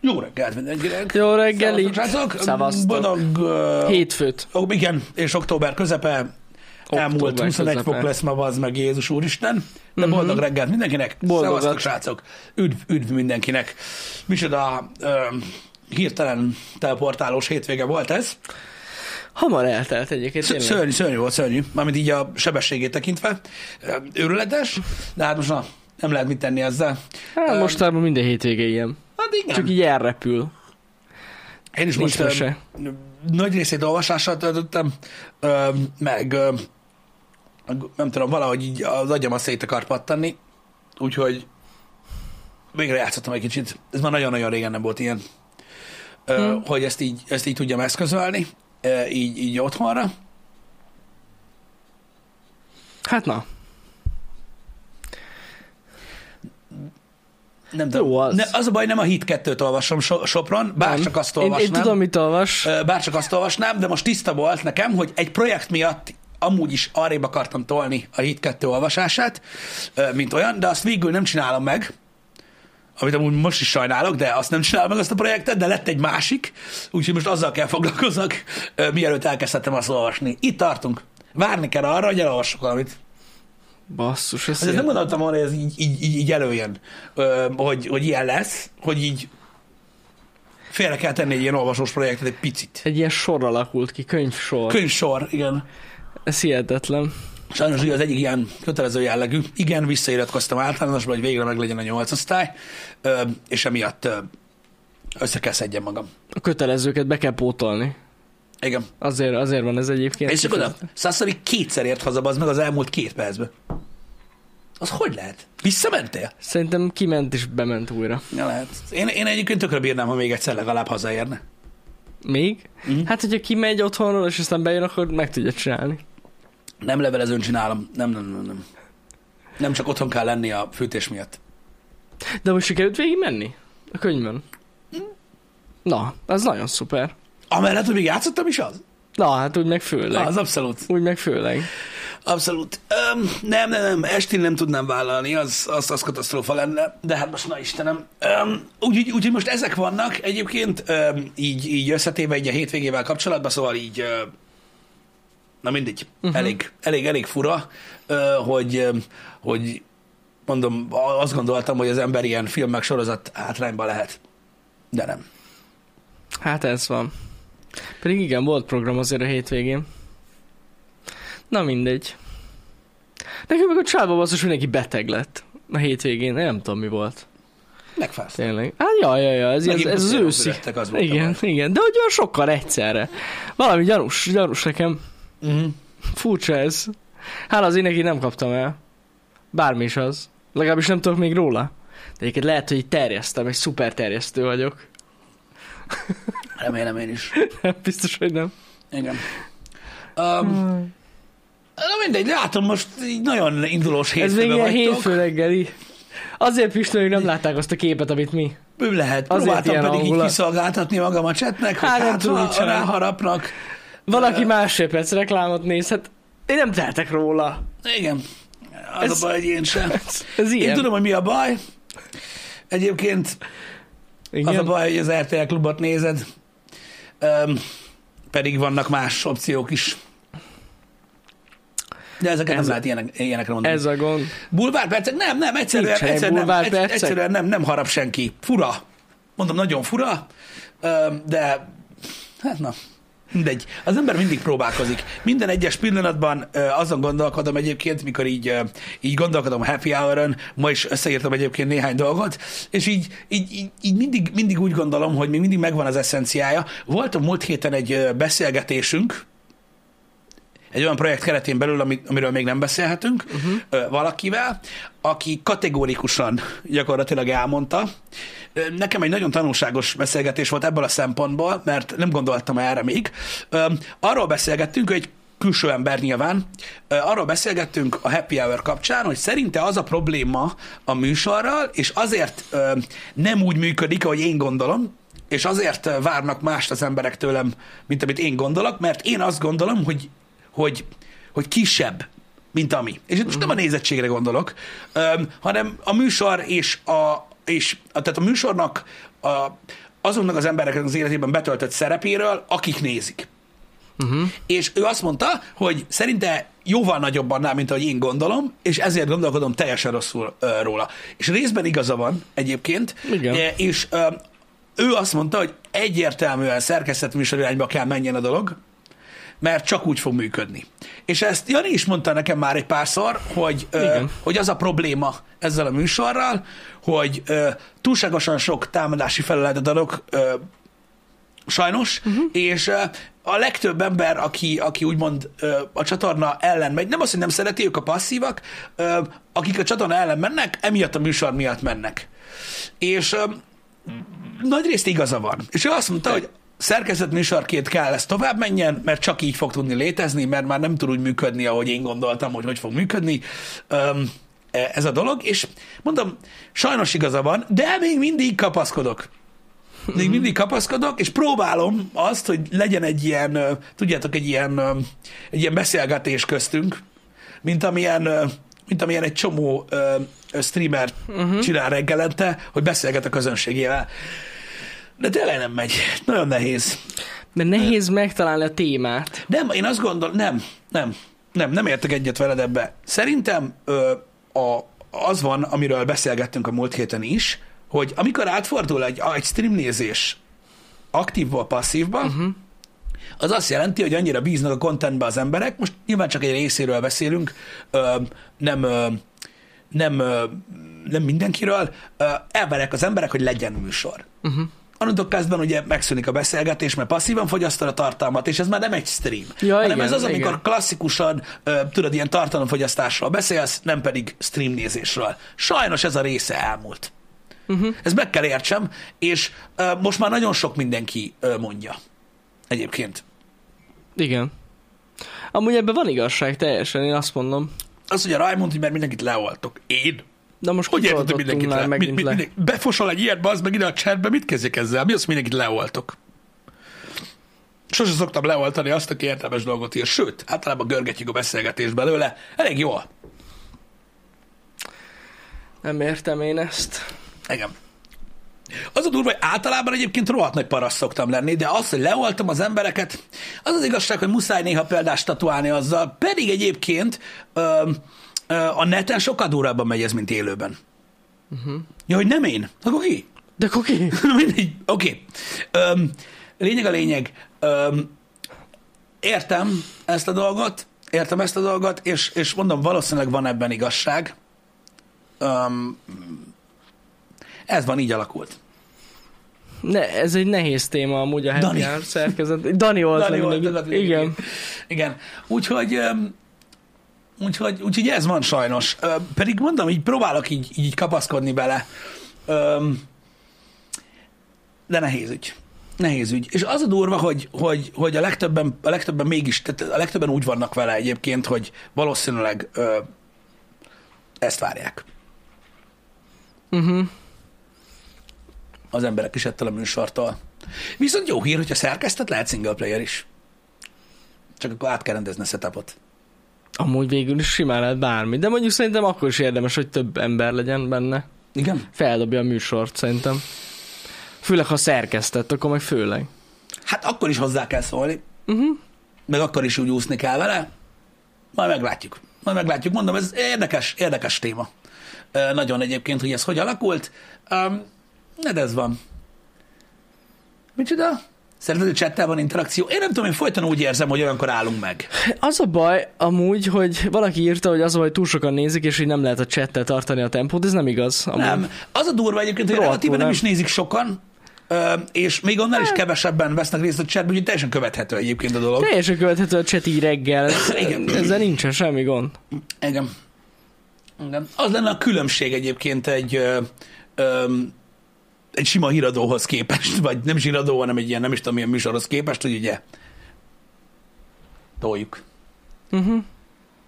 Jó reggelt mindenkinek! Jó reggeli. Szevasztok. Boldog... Uh, Hétfőt. Ó, igen, és október közepe. Elmúlt Október 21 közepe. fok lesz ma, az meg Jézus Úristen. De Mhm. boldog reggelt mindenkinek. Boldogat. Szevasztok, srácok! Üdv, üdv mindenkinek! Micsoda uh, hirtelen teleportálós hétvége volt ez. Hamar eltelt egyébként, Sz-. Szörnyű, szörnyű volt, szörnyű. Mármint így a sebességét tekintve. Őrületes, de hát most na, nem lehet mit tenni ezzel. Hát Ö, mostában minden hétvége ilyen. Hát igen. Csak így elrepül. Én is Nincs most mese. nagy részét olvasással töltöttem, meg nem tudom, valahogy így az agyam azt szét akart pattanni, úgyhogy végre játszottam egy kicsit. Ez már nagyon-nagyon régen nem volt ilyen, Hmm. hogy ezt így, ezt így tudjam eszközölni, így, így otthonra. Hát na, Nem tudom. Jó az. Ne, az a baj, nem a Hit 2-t olvasom so, Sopron, bár nem. csak azt én, olvasnám. én tudom, mit olvas. Ö, Bár csak azt olvasnám, de most tiszta volt nekem, hogy egy projekt miatt amúgy is arrébb akartam tolni a Hit 2 olvasását, mint olyan, de azt végül nem csinálom meg, amit amúgy most is sajnálok, de azt nem csinálom meg azt a projektet, de lett egy másik, úgyhogy most azzal kell foglalkozzak, ö, mielőtt elkezdhetem azt olvasni. Itt tartunk. Várni kell arra, hogy elolvassuk valamit. Basszus, ez Azért nem gondoltam volna, hogy ez így, így, így, így előjön, ö, hogy, hogy ilyen lesz, hogy így félre kell tenni egy ilyen olvasós projektet egy picit. egy ilyen sor alakult ki, könyvsor. Könyvsor, igen. Ez hihetetlen. Sajnos ugye az egyik ilyen kötelező jellegű. Igen, visszairatkoztam általánosba, hogy végre meglegyen a nyolc osztály, és emiatt össze kell szedjem magam. A kötelezőket be kell pótolni. Igen. Azért, azért van ez egyébként. És oda, Sassari kétszer ért haza, az meg az elmúlt két percben. Az hogy lehet? Visszamentél? Szerintem kiment és bement újra. Ja, lehet. Én, én egyébként tökre bírnám, ha még egyszer legalább hazaérne. Még? Mhm. Hát, hogyha kimegy otthonról, és aztán bejön, akkor meg tudja csinálni. Nem levelezőn csinálom. Nem, nem, nem, nem. Nem csak otthon kell lenni a fűtés miatt. De most sikerült végig menni? A könyvön? Na, az nagyon szuper. Amellett, hogy még játszottam is az? Na, hát úgy meg főleg. Az abszolút. Úgy meg főleg. Abszolút. Öm, nem, nem, nem, estin nem tudnám vállalni, az, az, az katasztrófa lenne, de hát most na Istenem. Öm, Úgyhogy úgy, most ezek vannak egyébként, öm, így, így összetéve így a hétvégével kapcsolatban, szóval így, ö, na mindegy, uh-huh. elég, elég, elég fura, ö, hogy, ö, hogy mondom, azt gondoltam, hogy az ember ilyen film meg sorozat hátrányban lehet, de nem. Hát ez van. Pedig igen, volt program azért a hétvégén. Na mindegy. Nekem meg a családban basszus mindenki beteg lett a hétvégén. Én nem tudom mi volt. Megfázt. Tényleg. Hát ja, ja, ja, ez, ez, Megint ez az őszi. az volt a Igen, igen, de hogy olyan sokkal egyszerre. Valami gyanús, gyanús nekem. Uh-huh. Furcsa ez. Hát az én neki nem kaptam el. Bármi is az. Legalábbis nem tudok még róla. De egyébként lehet, hogy terjesztem, egy szuper terjesztő vagyok. Remélem én is. Biztos, hogy nem. Igen. Um, na mindegy, látom most így nagyon indulós Ez még hétfőben ilyen vagytok. hétfő reggeli. Azért Pistő, hogy nem látták azt a képet, amit mi. Ő lehet. Azért Próbáltam pedig így hangulat. kiszolgáltatni magam a csetnek, hogy Hát, nem hát, tudom, ha ráharapnak. Valaki Ö, másfél perc reklámot néz, hát én nem tehetek róla. Igen. Az Ez- a baj, hogy én sem. Ez ilyen. Én tudom, hogy mi a baj. Egyébként Igen. az a baj, hogy az RTL klubot nézed, um, pedig vannak más opciók is. De ezeket Ez- nem lehet ilyenek, ilyenekre mondani. Ez a gond. Bulvárpercek? Nem, nem, egyszerűen, Nincsenek egyszerűen, nem, egyszerűen nem, nem harap senki. Fura. Mondom, nagyon fura, öm, de hát na, mindegy. Az ember mindig próbálkozik. Minden egyes pillanatban ö, azon gondolkodom egyébként, mikor így, ö, így gondolkodom happy hour ma is összeírtam egyébként néhány dolgot, és így, így, így, így mindig, mindig úgy gondolom, hogy még mindig megvan az eszenciája. Volt a múlt héten egy beszélgetésünk, egy olyan projekt keretén belül, ami, amiről még nem beszélhetünk, uh-huh. valakivel, aki kategórikusan gyakorlatilag elmondta. Nekem egy nagyon tanulságos beszélgetés volt ebből a szempontból, mert nem gondoltam erre még. Arról beszélgettünk, hogy egy külső ember nyilván, arról beszélgettünk a Happy Hour kapcsán, hogy szerinte az a probléma a műsorral, és azért nem úgy működik, ahogy én gondolom, és azért várnak mást az emberek tőlem, mint amit én gondolok, mert én azt gondolom, hogy hogy, hogy kisebb, mint ami. És itt most nem a nézettségre gondolok, öm, hanem a műsor és a, és a, tehát a műsornak a, azoknak az embereknek az életében betöltött szerepéről, akik nézik. Uh-huh. És ő azt mondta, hogy szerinte jóval nagyobb annál, mint ahogy én gondolom, és ezért gondolkodom teljesen rosszul uh, róla. És részben igaza van egyébként, Igen. E, és uh, ő azt mondta, hogy egyértelműen szerkesztett műsor irányba kell menjen a dolog, mert csak úgy fog működni. És ezt Jani is mondta nekem már egy párszor, hogy, ö, hogy az a probléma ezzel a műsorral, hogy ö, túlságosan sok támadási felületet adok, ö, sajnos, uh-huh. és ö, a legtöbb ember, aki, aki úgymond ö, a csatorna ellen megy, nem azt, hogy nem szereti, ők a passzívak, ö, akik a csatorna ellen mennek, emiatt a műsor miatt mennek. És ö, nagy részt igaza van. És ő azt mondta, hogy szerkezet műsorként kell ez tovább menjen, mert csak így fog tudni létezni, mert már nem tud úgy működni, ahogy én gondoltam, hogy hogy fog működni um, ez a dolog, és mondom, sajnos igaza van, de még mindig kapaszkodok. Még mindig kapaszkodok, és próbálom azt, hogy legyen egy ilyen, tudjátok, egy ilyen, egy ilyen beszélgetés köztünk, mint amilyen, mint amilyen egy csomó streamer uh-huh. csinál reggelente, hogy beszélget a közönségével. De tényleg nem megy. Nagyon nehéz. Mert nehéz megtalálni a témát. Nem, én azt gondolom, nem, nem, nem, nem értek egyet veled ebbe. Szerintem ö, a, az van, amiről beszélgettünk a múlt héten is, hogy amikor átfordul egy, egy streamnézés aktívból passzívba, uh-huh. az azt jelenti, hogy annyira bíznak a contentbe az emberek, most nyilván csak egy részéről beszélünk, ö, nem, ö, nem, ö, nem mindenkiről, ö, elverek az emberek, hogy legyen műsor. Uh-huh onnantól kezdve ugye megszűnik a beszélgetés, mert passzívan fogyasztod a tartalmat, és ez már nem egy stream, ja, hanem igen, ez az, amikor igen. klasszikusan, uh, tudod, ilyen tartalomfogyasztásról beszélsz, nem pedig stream nézésről. Sajnos ez a része elmúlt. Uh-huh. Ez meg kell értsem, és uh, most már nagyon sok mindenki uh, mondja. Egyébként. Igen. Amúgy ebben van igazság teljesen, én azt mondom. Az, hogy a Raimond, hogy mert mindenkit leoltok. Én? De most Hogy érted, hogy mindenkit le? megint Mi, mi, le. mindenki, befosol egy ilyet, bazd meg ide a chatbe, mit kezdjek ezzel? Mi az, hogy mindenkit leoltok? Sose szoktam leoltani azt, aki értelmes dolgot ír. Sőt, általában görgetjük a beszélgetést belőle. Elég jól. Nem értem én ezt. Igen. Az a durva, hogy általában egyébként rohadt nagy parasz szoktam lenni, de az, hogy leoltam az embereket, az az igazság, hogy muszáj néha példást tatuálni azzal, pedig egyébként ö, ö, a neten sokkal durvábban megy ez, mint élőben. Uh-huh. Ja, hogy nem én? Akkor ki? De koki. Mindegy. Oké. Okay. Lényeg a lényeg. Öm, értem ezt a dolgot, értem ezt a dolgot, és, és mondom, valószínűleg van ebben igazság. Öm, ez van, így alakult. Ne, ez egy nehéz téma amúgy a Dani. happy hour szerkezet. Dani volt Dani volt, mindig. Dani, Igen. Igen. Úgyhogy, öm, úgyhogy, úgyhogy ez van sajnos. Ö, pedig mondom, így próbálok így, így kapaszkodni bele. Öm, de nehéz ügy. Nehéz ügy. És az a durva, hogy, hogy, hogy a, legtöbben, a legtöbben mégis, tehát a legtöbben úgy vannak vele egyébként, hogy valószínűleg ö, ezt várják Uh-huh. az emberek is ettől a műsortól. Viszont jó hír, hogyha szerkesztett, lehet single player is. Csak akkor át kell rendezni a setupot. Amúgy végül is simán lehet bármi. De mondjuk szerintem akkor is érdemes, hogy több ember legyen benne. Igen? Feldobja a műsort szerintem. Főleg, ha szerkesztett, akkor meg főleg. Hát akkor is hozzá kell szólni. Uh-huh. meg akkor is úgy úszni kell vele. Majd meglátjuk. Majd meglátjuk. Mondom, ez érdekes, érdekes téma. Ö, nagyon egyébként, hogy ez hogy alakult. Um, de ez van. Micsoda? Csettel van interakció? Én nem tudom, én folyton úgy érzem, hogy olyankor állunk meg. Az a baj amúgy, hogy valaki írta, hogy az a baj, túl sokan nézik, és hogy nem lehet a csettel tartani a tempót, ez nem igaz. Amúgy. Nem. Az a durva egyébként, hogy relatíve nem nem. is nézik sokan, és még annál is kevesebben vesznek részt a chatben, úgyhogy teljesen követhető egyébként a dolog. Teljesen követhető a chat így reggel. Igen. Ezzel nincsen semmi gond. Igen. Igen. Az lenne a különbség egyébként egy, ö, ö, egy sima híradóhoz képest, vagy nem is híradó, hanem egy ilyen, nem is tudom, milyen műsorhoz képest, hogy ugye toljuk. Uh-huh.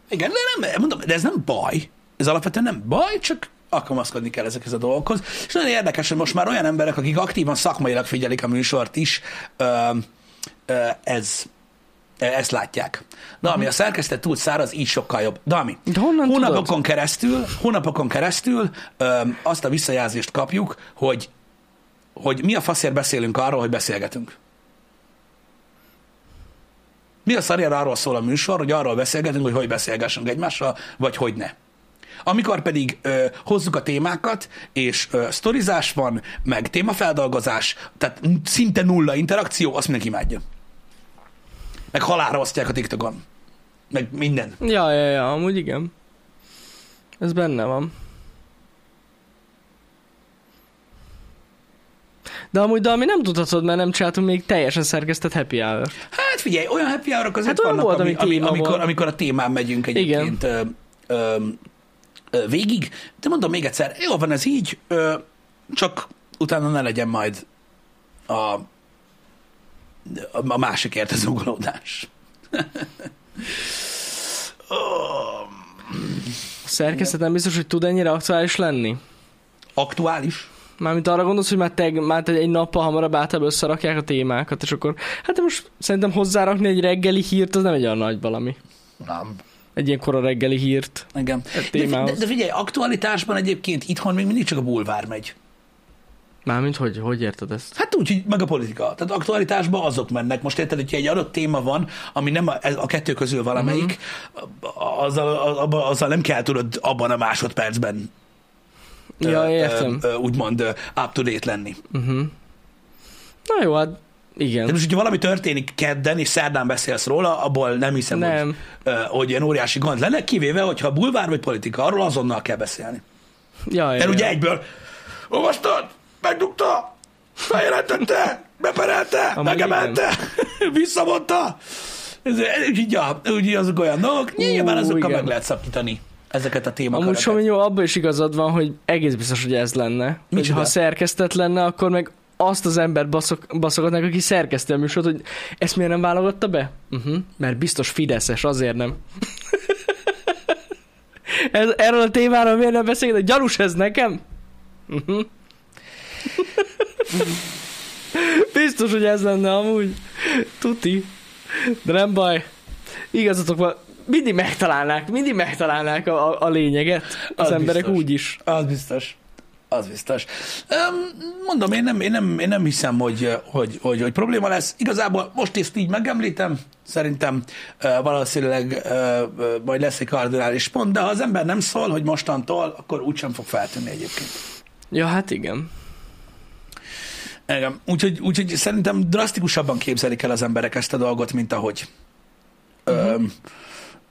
Igen, de, nem, mondom, de ez nem baj. Ez alapvetően nem baj, csak alkalmazkodni kell ezekhez a dolgokhoz. És nagyon érdekes, hogy most már olyan emberek, akik aktívan szakmailag figyelik a műsort is, ö, ö, ez, ezt látják. De ami a szerkesztett túl száraz, így sokkal jobb. De ami De honnan hónapokon tudod? keresztül, hónapokon keresztül ö, azt a visszajelzést kapjuk, hogy hogy mi a faszért beszélünk arról, hogy beszélgetünk. Mi a szarjára arról szól a műsor, hogy arról beszélgetünk, hogy hogy beszélgessünk egymással, vagy hogy ne. Amikor pedig ö, hozzuk a témákat, és ö, sztorizás van, meg témafeldolgozás, tehát szinte nulla interakció, azt mindenki imádja. Meg halálra osztják a TikTokon. Meg minden. Ja, ja, ja, amúgy igen. Ez benne van. De amúgy, de ami nem tudhatod, mert nem csináltunk még teljesen szerkesztett happy hour. Hát figyelj, olyan happy hour azért Hát vannak, volt, ami, ami amikor, volt. amikor a témán megyünk egyébként ö, ö, ö, végig. De mondom még egyszer, jó van ez így, ö, csak utána ne legyen majd a, a, másikért az ugolódás. A szerkesztet nem biztos, hogy tud ennyire aktuális lenni. Aktuális? Mármint arra gondolsz, hogy már, teg, már egy nappal hamarabb általában összerakják a témákat, és akkor, hát most szerintem hozzárakni egy reggeli hírt, az nem egy olyan nagy valami. Nem. Egy ilyen kora reggeli hírt. Igen. De, de, de figyelj, aktualitásban egyébként itthon még mindig csak a bulvár megy. Mármint, hogy, hogy érted ezt? Hát úgy, hogy meg a politika. Tehát aktualitásban azok mennek. Most érted, hogyha egy adott téma van, ami nem a, a kettő közül valamelyik, Mhm. azzal, abba- azzal nem kell tudod abban a másodpercben Ja, értem. úgymond ö, up to date lenni. Uh-huh. Na jó, hát igen. De most, hogyha valami történik kedden, és szerdán beszélsz róla, abból nem hiszem, Nem. Hogy, hogy ilyen óriási gond lenne, kivéve, hogyha bulvár vagy politika, arról azonnal kell beszélni. Ja, ja, Mert ugye ja. egyből, olvastad, megdugta, feljelentette, beperelte, megemelte, visszamondta. Ez, úgyhogy, ja, úgyhogy azok olyan dolgok, nyilván azokkal meg lehet szakítani ezeket a témakat. Amúgy Sominyó, abban is igazad van, hogy egész biztos, hogy ez lenne. Hogy ha szerkesztett lenne, akkor meg azt az embert baszok, baszogatnák, aki szerkeszti a műsort, hogy ezt miért nem válogatta be? Uh-huh. Mert biztos Fideszes, azért nem. ez, erről a témáról miért nem beszélget? Gyanús ez nekem? Uh-huh. biztos, hogy ez lenne amúgy. Tuti. De nem baj. Igazatok van. Mindig megtalálnák, mindig megtalálnák a, a, a lényeget. Az, Az emberek biztos. úgy is. Az biztos. Az biztos. Mondom, én nem, én nem, én nem hiszem, hogy, hogy, hogy, hogy probléma lesz. Igazából most ezt így megemlítem, szerintem valószínűleg majd lesz egy kardinális pont, de ha az ember nem szól, hogy mostantól, akkor úgysem fog feltűnni egyébként. Ja, hát igen. Igen. Úgyhogy, úgyhogy szerintem drasztikusabban képzelik el az emberek ezt a dolgot, mint ahogy. Uh-huh. Öm,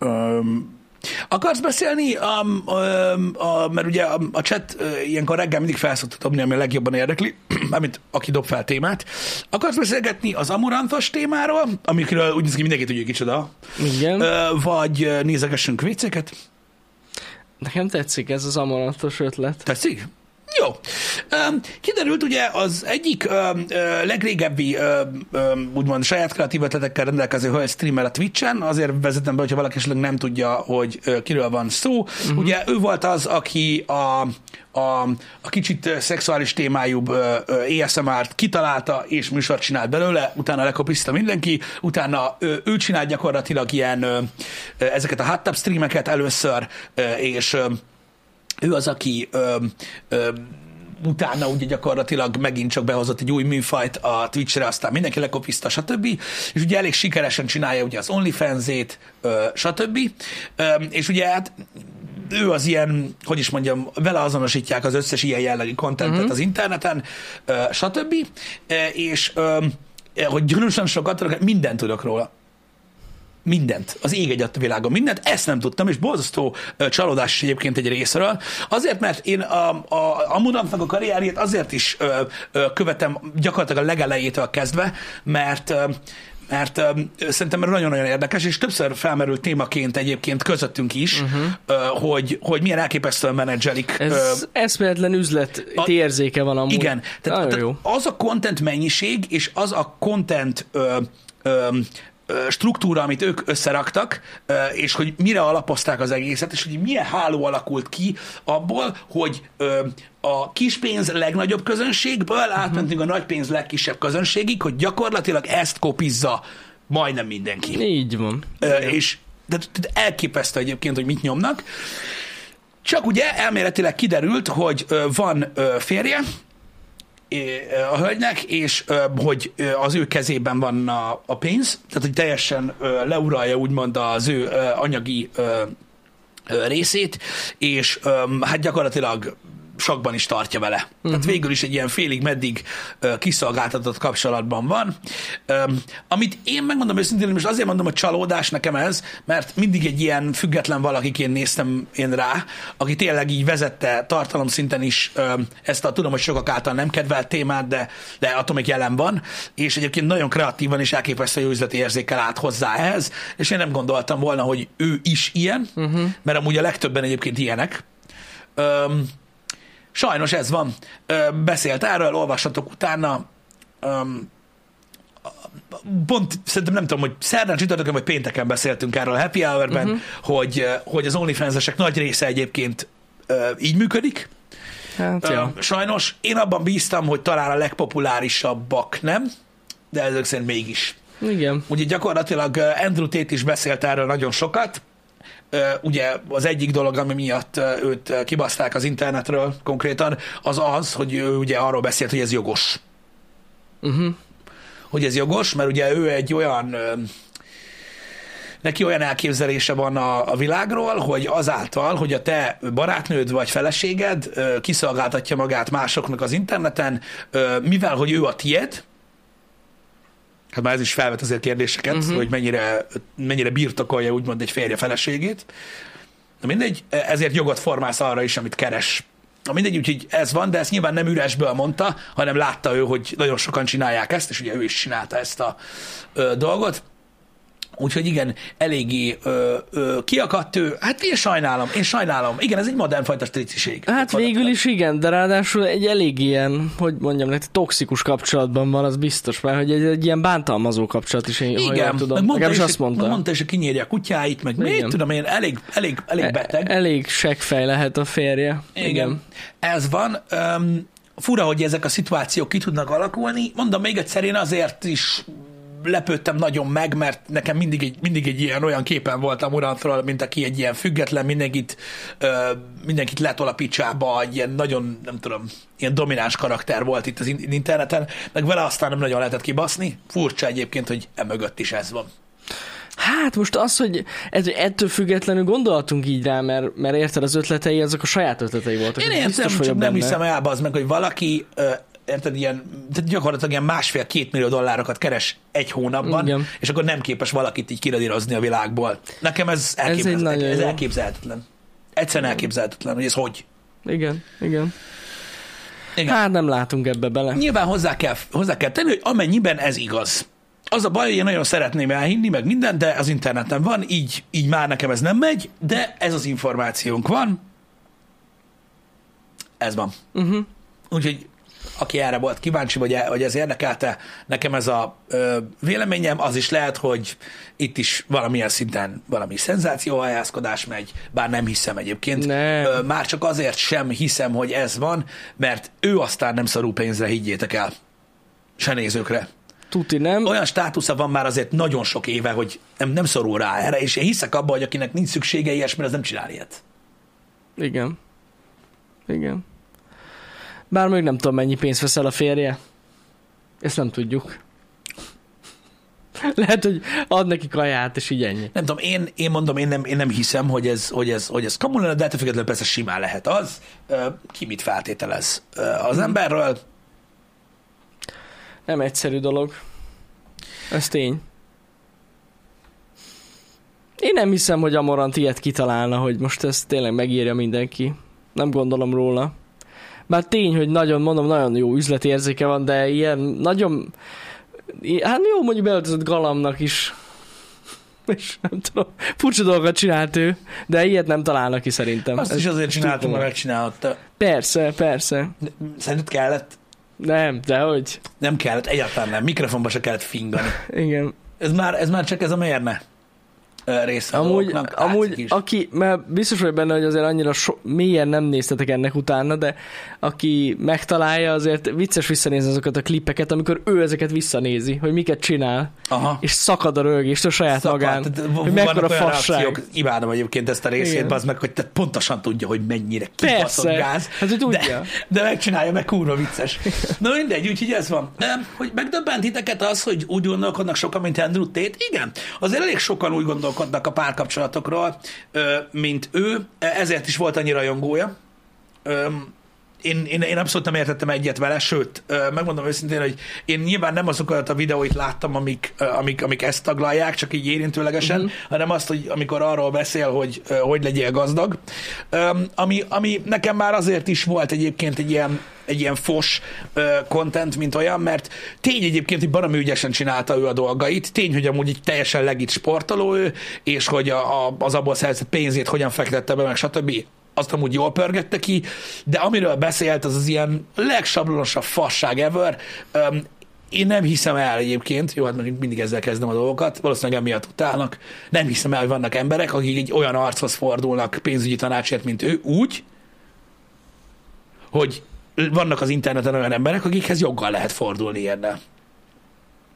öm, akarsz beszélni, um, um, a, mert ugye a, a chat uh, ilyenkor reggel mindig fel szokta dobni, ami a legjobban érdekli, mármint aki dob fel témát. Akarsz beszélgetni az amurantos témáról, amikről úgy néz ki mindenki tudja kicsoda, Igen. ö, vagy ö, nézegessünk vicceket? Nekem tetszik ez az amarantos ötlet. Tetszik? Jó. Kiderült ugye az egyik ö, legrégebbi úgymond saját kreatív ötletekkel rendelkező hölgy streamer a Twitch-en, azért vezetem be, hogyha valaki esetleg nem tudja, hogy ö, kiről van szó. Uh-huh. Ugye ő volt az, aki a, a, a kicsit szexuális témájú ö, ö, ASMR-t kitalálta, és műsort csinált belőle, utána lekopiszta mindenki, utána ö, ő csinált gyakorlatilag ilyen ezeket a hot tub streameket először, és ő az, aki ö, ö, utána ugye gyakorlatilag megint csak behozott egy új műfajt a Twitch-re, aztán mindenki lekopiszta, stb. És ugye elég sikeresen csinálja ugye az OnlyFans-ét, ö, stb. Ö, és ugye hát ő az ilyen, hogy is mondjam, vele azonosítják az összes ilyen jellegű kontentet uh-huh. az interneten, ö, stb. Ö, és ö, hogy gyanúsan sokat tudok, mindent tudok róla mindent, az ég egy a világon mindent, ezt nem tudtam, és borzasztó ö, csalódás is egyébként egy részről. Azért, mert én a, a, a Mudamnak a karrierjét azért is ö, ö, követem gyakorlatilag a legelejétől kezdve, mert ö, mert ö, szerintem nagyon-nagyon érdekes, és többször felmerült témaként egyébként közöttünk is, uh-huh. ö, hogy, hogy milyen elképesztően menedzselik. ö, Ez eszméletlen üzlet a- érzéke van amúgy. igen, tehát, tehát jó. az a content mennyiség, és az a content ö, ö, ö, struktúra, amit ők összeraktak, és hogy mire alapozták az egészet, és hogy milyen háló alakult ki abból, hogy a kispénz legnagyobb közönségből átmentünk a nagypénz legkisebb közönségig, hogy gyakorlatilag ezt kopizza majdnem mindenki. Így van. És de, de elképesztő egyébként, hogy mit nyomnak. Csak ugye elméletileg kiderült, hogy van férje, a hölgynek, és hogy az ő kezében van a, pénz, tehát hogy teljesen leuralja úgymond az ő anyagi részét, és hát gyakorlatilag sakban is tartja vele. Uh-huh. Tehát végül is egy ilyen félig meddig uh, kiszolgáltatott kapcsolatban van. Um, amit én megmondom őszintén, most azért mondom, hogy csalódás nekem ez, mert mindig egy ilyen független valakiként néztem én rá, aki tényleg így vezette tartalomszinten is um, ezt a, tudom, hogy sokak által nem kedvelt témát, de, de attól még jelen van, és egyébként nagyon kreatívan és elképesztő jó üzleti érzékkel állt hozzá ehhez, és én nem gondoltam volna, hogy ő is ilyen, uh-huh. mert amúgy a legtöbben egyébként ilyenek. Um, Sajnos ez van. Beszélt erről, olvassatok utána. Pont szerintem nem tudom, hogy szerdán, csütörtökön vagy pénteken beszéltünk erről a Happy Hour-ben, uh-huh. hogy, hogy az OnlyFans-esek nagy része egyébként így működik. Hát, ja. Sajnos én abban bíztam, hogy talán a legpopulárisabbak nem, de ezek szerint mégis. Igen. Ugye gyakorlatilag Andrew Tate is beszélt erről nagyon sokat, ugye az egyik dolog, ami miatt őt kibaszták az internetről konkrétan, az az, hogy ő ugye arról beszélt, hogy ez jogos. Uh-huh. Hogy ez jogos, mert ugye ő egy olyan neki olyan elképzelése van a, a világról, hogy azáltal, hogy a te barátnőd vagy feleséged kiszolgáltatja magát másoknak az interneten, mivel hogy ő a tied, hát már ez is felvet azért kérdéseket, uh-huh. hogy mennyire, mennyire birtokolja úgymond egy férje feleségét. Na mindegy, ezért jogot formálsz arra is, amit keres. Na mindegy, úgyhogy ez van, de ezt nyilván nem üresből mondta, hanem látta ő, hogy nagyon sokan csinálják ezt, és ugye ő is csinálta ezt a ö, dolgot. Úgyhogy igen, eléggé ö, ö, kiakadt ő. Hát én sajnálom, én sajnálom. Igen, ez egy modern fajta striciség. Hát végül is igen, de ráadásul egy elég ilyen, hogy mondjam nektek, toxikus kapcsolatban van, az biztos, mert hogy egy, egy ilyen bántalmazó kapcsolat is, én igen, tudom. Mondta is, azt mondta. Mondta hogy kinyírja a kutyáit, meg igen. mit tudom én, elég, elég, elég e- beteg. Elég seggfej lehet a férje. Igen. igen. Ez van. Um, fura, hogy ezek a szituációk ki tudnak alakulni. Mondom még egyszer, én azért is lepődtem nagyon meg, mert nekem mindig egy, mindig egy ilyen olyan képen voltam Urantról, mint aki egy ilyen független, mindenkit, ö, mindenkit letol a picsába, egy ilyen nagyon, nem tudom, ilyen domináns karakter volt itt az interneten, meg vele aztán nem nagyon lehetett kibaszni. Furcsa egyébként, hogy emögött is ez van. Hát most az, hogy ez, ettől függetlenül gondoltunk így rá, mert, mert érted az ötletei, azok a saját ötletei voltak. Én értem, csak nem benne. hiszem el az meg, hogy valaki érted, ilyen, tehát gyakorlatilag ilyen másfél-két millió dollárokat keres egy hónapban, Igen. és akkor nem képes valakit így kiradírozni a világból. Nekem ez, elképzelhetetlen. Ez, ez elképzelhetetlen. Egyszerűen elképzelhetetlen, hogy ez hogy. Igen, igen. Igen. Hát nem látunk ebbe bele. Nyilván hozzá kell, hozzá kell tenni, hogy amennyiben ez igaz. Az a baj, hogy én nagyon szeretném elhinni, meg minden, de az interneten van, így, így már nekem ez nem megy, de ez az információnk van. Ez van. Uh-huh. Úgyhogy aki erre volt kíváncsi, vagy, e, vagy ez érdekelte, nekem ez a ö, véleményem, az is lehet, hogy itt is valamilyen szinten valami szenzációhajászkodás megy, bár nem hiszem egyébként. Nem. Ö, már csak azért sem hiszem, hogy ez van, mert ő aztán nem szarú pénzre, higgyétek el. Se nézőkre. Tuti nem. Olyan státusza van már azért nagyon sok éve, hogy nem, nem szorul rá erre, és én hiszek abban, hogy akinek nincs szüksége ilyesmire, az nem csinál ilyet. Igen. Igen. Bár még nem tudom, mennyi pénzt veszel a férje. Ezt nem tudjuk. Lehet, hogy ad neki kaját, és így ennyi. Nem tudom, én, én mondom, én nem, én nem hiszem, hogy ez, hogy ez, hogy ez kamu lenne, de ettől függetlenül persze simán lehet az. Ki mit feltételez az hmm. emberről? Nem egyszerű dolog. Ez tény. Én nem hiszem, hogy Amorant ilyet kitalálna, hogy most ezt tényleg megírja mindenki. Nem gondolom róla. Bár tény, hogy nagyon, mondom, nagyon jó üzleti érzéke van, de ilyen nagyon, hát jó, mondjuk beöltözött galamnak is, és nem tudom, furcsa dolgokat csinált ő, de ilyet nem találnak ki szerintem. Azt Ez is azért csináltam, mert megcsinálhatta. Persze, persze. Szerinted kellett? Nem, de hogy? Nem kellett, egyáltalán nem. Mikrofonba se kellett fingani. Igen. Ez már, ez már csak ez a mérne. Része Amúgy, amúgy is. aki, mert biztos vagy benne, hogy azért annyira so, mélyen nem néztetek ennek utána, de aki megtalálja, azért vicces visszanézni azokat a klippeket, amikor ő ezeket visszanézi, hogy miket csinál, Aha. és szakad a rögést a saját Szakadt. magán, Tehát hogy mekkora fasság. imádom egyébként ezt a részét, az meg, hogy te pontosan tudja, hogy mennyire kibaszott gáz. hát ő tudja. De, de megcsinálja, meg kurva vicces. Na mindegy, úgyhogy ez van. Nem, hogy megdöbbent titeket az, hogy úgy gondolkodnak sokan, mint Andrew Tate? Igen. Azért elég sokan úgy gondolkodnak a párkapcsolatokról, mint ő, ezért is volt annyi rajongója. Én, én, én abszolút nem értettem egyet vele, sőt, megmondom őszintén, hogy én nyilván nem azokat a videóit láttam, amik, amik, amik ezt taglalják, csak így érintőlegesen, uh-huh. hanem azt, hogy amikor arról beszél, hogy hogy legyél gazdag. Ami, ami nekem már azért is volt egyébként egy ilyen, egy ilyen fos content, mint olyan, mert tény egyébként, hogy baromi ügyesen csinálta ő a dolgait, tény, hogy amúgy egy teljesen legit sportoló ő, és hogy a, a, az abból szerzett pénzét hogyan fektette be, meg stb azt amúgy jól pörgette ki, de amiről beszélt, az az ilyen legsablonosabb fasság ever. Um, én nem hiszem el egyébként, jó, hát mindig ezzel kezdem a dolgokat, valószínűleg emiatt utálnak, nem hiszem el, hogy vannak emberek, akik egy olyan archoz fordulnak pénzügyi tanácsért, mint ő, úgy, hogy vannak az interneten olyan emberek, akikhez joggal lehet fordulni ilyennel.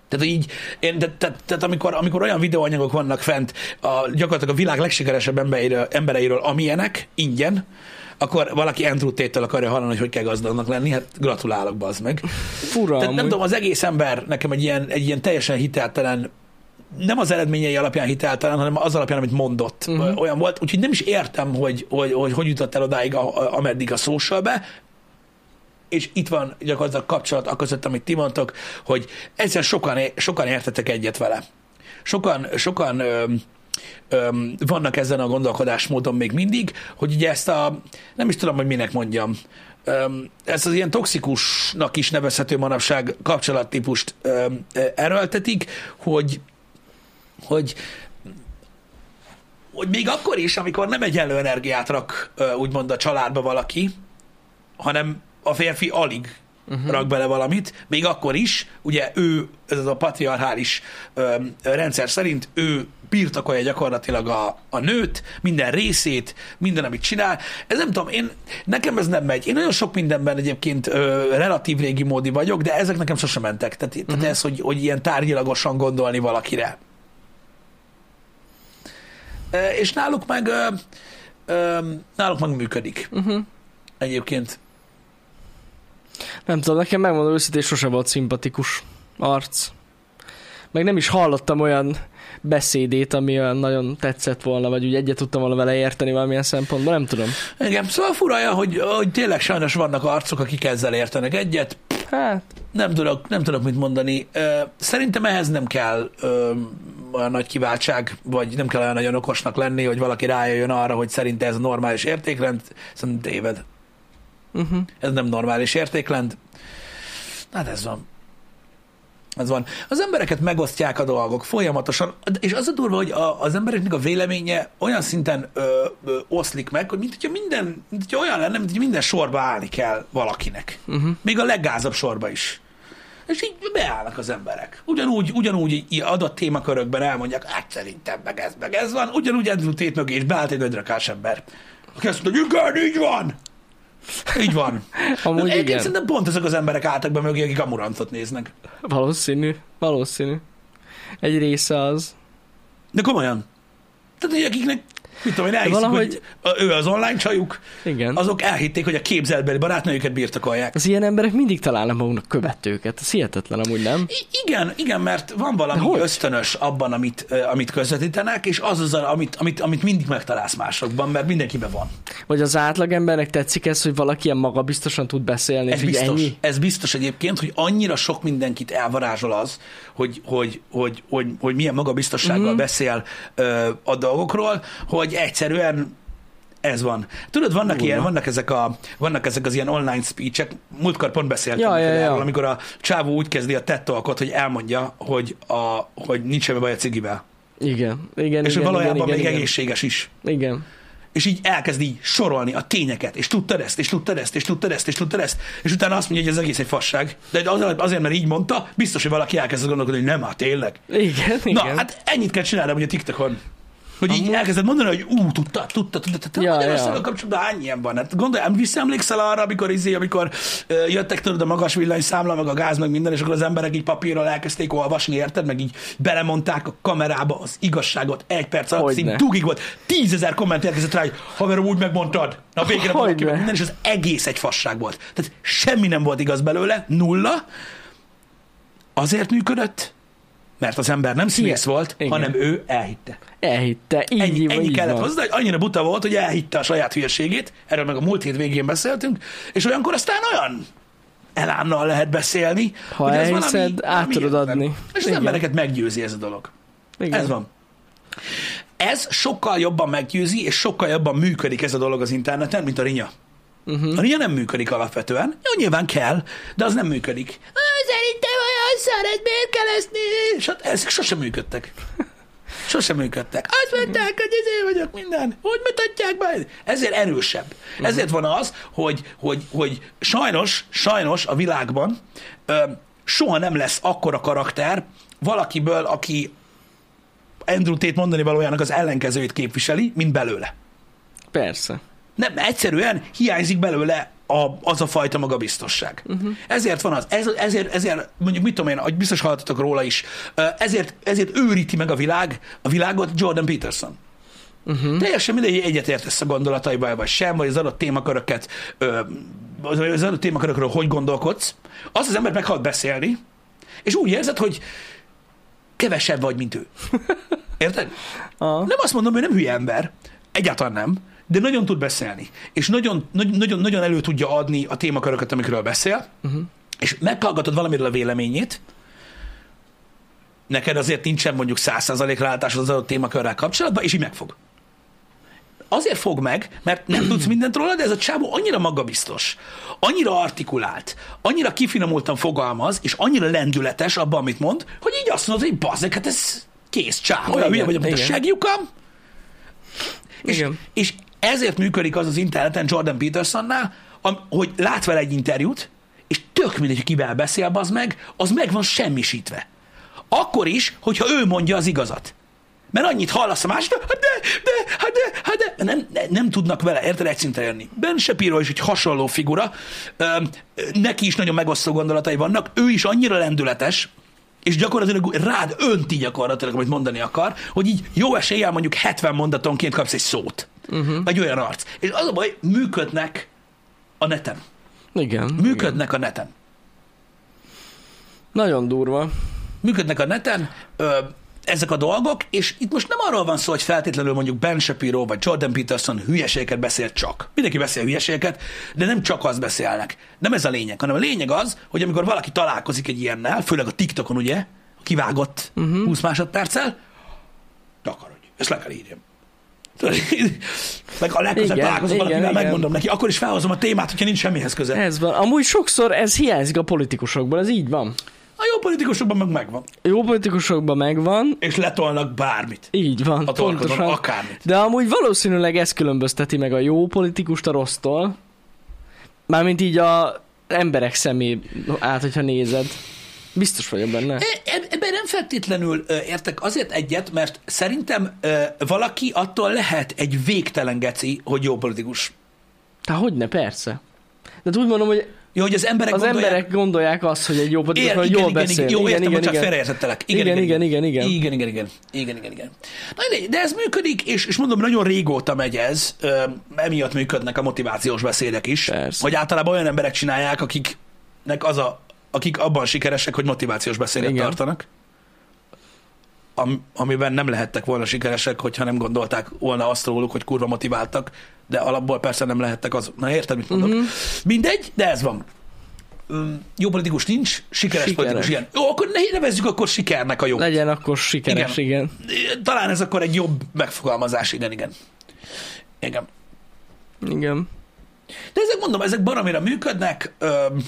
Tehát így, én, tehát, tehát, tehát amikor, amikor olyan videóanyagok vannak fent a, gyakorlatilag a világ legsikeresebb embereiről, embereiről amilyenek, ingyen, akkor valaki Andrew Tate-től akarja hallani, hogy hogy kell gazdagnak lenni, hát gratulálok, bazd meg. Fura Tehát nem tudom, az egész ember nekem egy ilyen, egy ilyen teljesen hiteltelen, nem az eredményei alapján hiteltelen, hanem az alapján, amit mondott. Uh-huh. Olyan volt, úgyhogy nem is értem, hogy hogy, hogy, hogy jutott el odáig, a, a, ameddig a socialbe, és itt van gyakorlatilag kapcsolat között, amit ti mondtok, hogy egyszer sokan, sokan értetek egyet vele. Sokan, sokan öm, öm, vannak ezen a gondolkodásmódon még mindig, hogy ugye ezt a, nem is tudom, hogy minek mondjam, öm, ezt az ilyen toxikusnak is nevezhető manapság kapcsolattípust öm, erőltetik, hogy, hogy hogy még akkor is, amikor nem egyenlő energiát rak úgymond a családba valaki, hanem a férfi alig uh-huh. rak bele valamit, még akkor is, ugye ő, ez az a patriarchális rendszer szerint, ő birtokolja gyakorlatilag a, a nőt, minden részét, minden, amit csinál. Ez nem tudom, én, nekem ez nem megy. Én nagyon sok mindenben egyébként ö, relatív régi módi vagyok, de ezek nekem sosem mentek. Tehát, uh-huh. tehát ez, hogy, hogy ilyen tárgyilagosan gondolni valakire. Ö, és náluk meg ö, ö, náluk meg működik. Uh-huh. Egyébként. Nem tudom, nekem megmondom őszintén, sose volt szimpatikus arc. Meg nem is hallottam olyan beszédét, ami olyan nagyon tetszett volna, vagy úgy egyet tudtam volna vele érteni valamilyen szempontból, nem tudom. Igen, szóval furaja, hogy, hogy tényleg sajnos vannak arcok, akik ezzel értenek egyet. Hát, Nem tudok, nem tudok mit mondani. Szerintem ehhez nem kell olyan nagy kiváltság, vagy nem kell olyan nagyon okosnak lenni, hogy valaki rájöjjön arra, hogy szerinte ez a normális értékrend. Szerintem téved. Uh-huh. Ez nem normális értékrend. Hát ez van. Ez van. Az embereket megosztják a dolgok folyamatosan, és az a durva, hogy a, az embereknek a véleménye olyan szinten ö, ö, oszlik meg, hogy mint hogyha minden, mint hogyha olyan lenne, mint hogy minden sorba állni kell valakinek. Uh-huh. Még a leggázabb sorba is. És így beállnak az emberek. Ugyanúgy, ugyanúgy adott témakörökben elmondják, hát szerintem meg ez, meg ez van. Ugyanúgy Andrew Tate mögé is beállt egy nagyrakás ember. Aki azt mondja, hogy igen, így van. Így van. Amúgy Egyébként igen. Szerintem pont ezek az emberek álltak be mögé, akik amurancot néznek. Valószínű, valószínű. Egy része az. De komolyan. Tehát, hogy akiknek, mit tudom én, elhiszik, Valahogy- hogy ő az online csajuk, Igen. azok elhitték, hogy a képzeltbeli barátnőjüket birtokolják. Az ilyen emberek mindig találnak maguknak követőket. Ez hihetetlen amúgy, nem? I- igen, igen, mert van valami hogy? ösztönös abban, amit, amit közvetítenek, és az az, amit, amit, amit mindig megtalálsz másokban, mert mindenkiben van. Vagy az átlagembernek tetszik ez, hogy valaki ilyen magabiztosan tud beszélni, Ez biztos, ennyi? ez biztos egyébként, hogy annyira sok mindenkit elvarázsol az, hogy, hogy, hogy, hogy, hogy milyen magabiztossággal mm. beszél ö, a dolgokról, hogy egyszerűen ez van. Tudod, vannak, Durva. ilyen, vannak, ezek a, vannak ezek az ilyen online speechek, múltkor pont beszéltem Ja, ja, ja. erről, amikor a csávó úgy kezdi a tettalkot, hogy elmondja, hogy, a, hogy nincs semmi baj a cigivel. Igen, igen, és hogy igen, valójában igen, még igen, egészséges is. Igen. És így elkezd így sorolni a tényeket, és tudtad ezt, és tudtad ezt, és tudtad ezt, és tudtad ezt, és utána azt mondja, hogy ez egész egy fasság. De azért, azért mert így mondta, biztos, hogy valaki elkezd gondolkodni, hogy nem, hát tényleg. Igen, igen. Na, hát ennyit kell csinálnom, hogy a TikTokon. Hogy így Amúgy- elkezded mondani, hogy ú, tudta, tudta, tudta, tudta. Ja, Magyarországon ja. kapcsolatban hány ilyen van? Hát gondolj, visszaemlékszel arra, amikor, izé, amikor ö, jöttek tudod a magas villanyszámla, meg a gáz, meg minden, és akkor az emberek így papírral elkezdték olvasni, érted? Meg így belemondták a kamerába az igazságot egy perc alatt, szín dugig volt. Tízezer komment érkezett rá, hogy haverom, úgy megmondtad. Na végre valaki meg minden, és az egész egy fasság volt. Tehát semmi nem volt igaz belőle, nulla. Azért működött, mert az ember nem színész volt, Igen. hanem ő elhitte. Elhitte, így, Ennyi, ennyi így kellett van. hozzá, hogy annyira buta volt, hogy elhitte a saját hülyeségét, erről meg a múlt hét végén beszéltünk, és olyankor aztán olyan elánnal lehet beszélni, Ha hogy ez elhiszed, valami, át tudod adni. És az Igen. embereket meggyőzi ez a dolog. Igen. Ez van. Ez sokkal jobban meggyőzi, és sokkal jobban működik ez a dolog az interneten, mint a rinya. Uh-huh. A rinya nem működik alapvetően. Jó, nyilván kell, de az nem működik. "Á, Szerintem olyan szar, miért kell ezt nézni? Hát ezek sosem működtek. Sosem működtek. Azt mondták, hogy ezért vagyok minden. Hogy mutatják be? Ezért erősebb. Ezért van az, hogy, hogy, hogy sajnos, sajnos a világban ö, soha nem lesz akkora karakter valakiből, aki Andrew Tate mondani valójának az ellenkezőjét képviseli, mint belőle. Persze. Nem, egyszerűen hiányzik belőle a, az a fajta magabiztosság. Uh-huh. Ezért van az, ez, ezért, ezért, mondjuk mit tudom én, hogy biztos hallottatok róla is, ezért, ezért őríti meg a világ, a világot Jordan Peterson. Uh-huh. Teljesen mindegy, hogy egyetértesz a gondolataival, vagy sem, vagy az adott témaköröket, az adott témakörökről hogy gondolkodsz, az az ember meghalt beszélni, és úgy érzed, hogy kevesebb vagy, mint ő. Érted? Aha. Nem azt mondom, hogy nem hülye ember, egyáltalán nem, de nagyon tud beszélni, és nagyon, nagyon, nagyon, elő tudja adni a témaköröket, amikről beszél, uh-huh. és meghallgatod valamiről a véleményét, neked azért nincsen mondjuk 100% rálátásod az adott témakörrel kapcsolatban, és így megfog. Azért fog meg, mert nem tudsz mindent róla, de ez a csávó annyira magabiztos, annyira artikulált, annyira kifinomultan fogalmaz, és annyira lendületes abban, amit mond, hogy így azt mondod, hogy bazzek, hát ez kész csávó. Olyan hülye vagyok, mint a segjukam. És, és ezért működik az az interneten Jordan Petersonnál, hogy lát vele egy interjút, és tök mindegy, hogy kivel beszél, az meg, az meg van semmisítve. Akkor is, hogyha ő mondja az igazat. Mert annyit hallasz a másik, hát de, de, hát de, hát de, nem, ne- nem tudnak vele, érted, egy szintre jönni. Ben Shapiro is egy hasonló figura, neki is nagyon megosztó gondolatai vannak, ő is annyira lendületes, és gyakorlatilag rád önti gyakorlatilag, amit mondani akar, hogy így jó eséllyel mondjuk 70 mondatonként kapsz egy szót. Uh-huh. Egy olyan arc. És az a baj, működnek a neten. Igen. Működnek a neten. Nagyon durva. működnek a neten ö, ezek a dolgok, és itt most nem arról van szó, hogy feltétlenül mondjuk Ben Shapiro vagy Jordan Peterson hülyeségeket beszél csak. Mindenki beszél hülyeségeket, de nem csak azt beszélnek. Nem ez a lényeg, hanem a lényeg az, hogy amikor valaki találkozik egy ilyennel, főleg a TikTokon ugye, kivágott uh-huh. 20 másodperccel, takarodj, ezt le kell írjam. Meg a legközelebb Igen, találkozom igen, valakivel, igen. megmondom neki, akkor is felhozom a témát, hogyha nincs semmihez köze. Ez van. Amúgy sokszor ez hiányzik a politikusokból, ez így van. A jó politikusokban meg megvan. Jó politikusokban megvan, És letolnak bármit. így van, A pontosan. akármit. De amúgy valószínűleg ez különbözteti meg a jó politikust a rossztól. Mármint így a emberek szemé át, hogyha nézed. Biztos vagyok benne. E- eb- Ebben nem feltétlenül ö, értek azért egyet, mert szerintem valaki attól lehet egy végtelen geci, hogy jó politikus. Hát hogyne, persze. De úgy mondom, hogy Jó, hogy az emberek az gondolják, emberek gondolják azt, hogy egy jó politikus, hogy jól igen, beszél. igen, jó, igen, értem, igen, hogy csak igen. félreértettelek. Igen, igen, igen, igen. Igen, igen, igen, igen. Igen, igen, igen. Na, de- ez működik, és, és mondom, nagyon régóta megy ez, emiatt működnek a motivációs beszédek is, Persze. hogy általában olyan emberek csinálják, akiknek az a, akik abban sikeresek, hogy motivációs beszédet Igen. tartanak. Am, amiben nem lehettek volna sikeresek, hogyha nem gondolták volna azt róluk, hogy kurva motiváltak, de alapból persze nem lehettek az. Na érted, mit mondok? Uh-huh. Mindegy, de ez van. Jó politikus nincs, sikeres, Sikeres. politikus igen. Jó, akkor ne nevezzük akkor sikernek a jó. Legyen akkor sikeres, igen. igen. Talán ez akkor egy jobb megfogalmazás, igen, igen. Igen. Igen. De ezek mondom, ezek baromira működnek. Öm,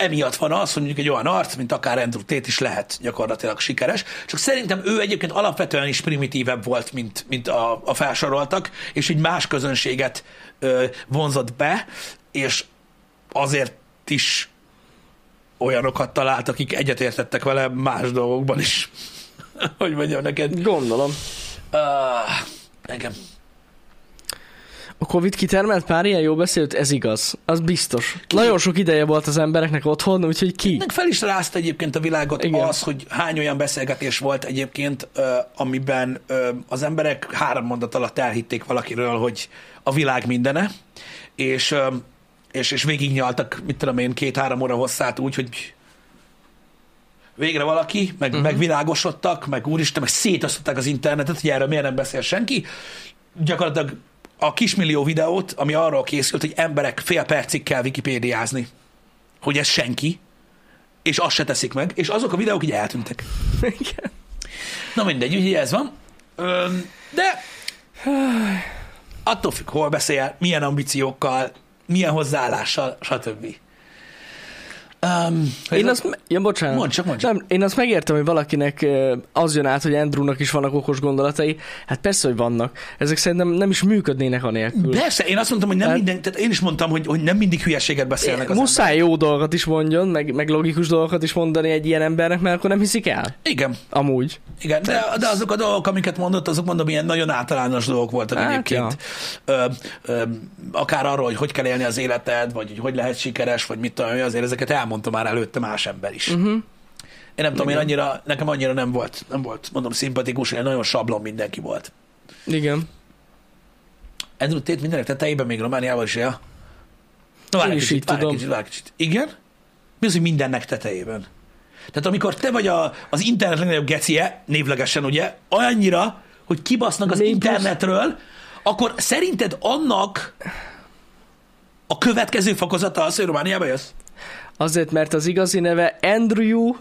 emiatt van az, hogy mondjuk egy olyan arc, mint akár Andrew Tate is lehet gyakorlatilag sikeres, csak szerintem ő egyébként alapvetően is primitívebb volt, mint, mint a, a felsoroltak, és egy más közönséget ö, vonzott be, és azért is olyanokat talált, akik egyetértettek vele más dolgokban is. hogy mondjam neked. Gondolom. Uh, engem. A Covid kitermelt pár ilyen jó beszélt, ez igaz. Az biztos. Nagyon sok ideje volt az embereknek otthon, úgyhogy ki? Ennek fel is rázta egyébként a világot Igen. az, hogy hány olyan beszélgetés volt egyébként, amiben az emberek három mondat alatt elhitték valakiről, hogy a világ mindene, és, és, és végignyaltak, mit tudom én, két-három óra hosszát úgy, hogy végre valaki, meg, uh-huh. megvilágosodtak, meg úristen, meg szétosztották az internetet, hogy erről miért nem beszél senki. Gyakorlatilag a kismillió videót, ami arról készült, hogy emberek fél percig kell wikipédiázni, hogy ez senki, és azt se teszik meg, és azok a videók így eltűntek. Igen. Na mindegy, úgyhogy ez van. De attól függ, hol beszél, milyen ambíciókkal, milyen hozzáállással, stb. Um, Én azt, ja, bocsánat. Mondd csak, mondd csak. Nem, én azt megértem, hogy valakinek az jön át, hogy Andrewnak is vannak okos gondolatai. Hát persze, hogy vannak. Ezek szerintem nem is működnének anélkül. Persze, én azt mondtam, hogy nem Tehát- minden, tehát én is mondtam, hogy, hogy nem mindig hülyeséget beszélnek az Muszáj jó dolgokat is mondjon, meg, meg logikus dolgokat is mondani egy ilyen embernek, mert akkor nem hiszik el. Igen, Amúgy. igen, de, de azok a dolgok, amiket mondott, azok mondom, ilyen nagyon általános dolgok voltak Hát, egyébként. Ö, ö, akár arról, hogy hogy kell élni az életed, vagy hogy hogy lehet sikeres, vagy mit tudom, azért ezeket elmondta már előtte más ember is. Uh-huh. Én nem tudom, én Igen. annyira, nekem annyira nem volt, nem volt, mondom, szimpatikus, én nagyon sablon mindenki volt. Igen. Andrew Tate mindenek tetejében még Romániában is él. Na, várj Én kicsit, így várj tudom. kicsit, várj kicsit. Igen? Mi az, hogy mindennek tetejében? Tehát amikor te vagy a, az internet legnagyobb gecie, névlegesen ugye, olyannyira, hogy kibasznak az Még plusz- internetről, akkor szerinted annak a következő fokozata az, hogy Romániába jössz? Azért, mert az igazi neve Andrew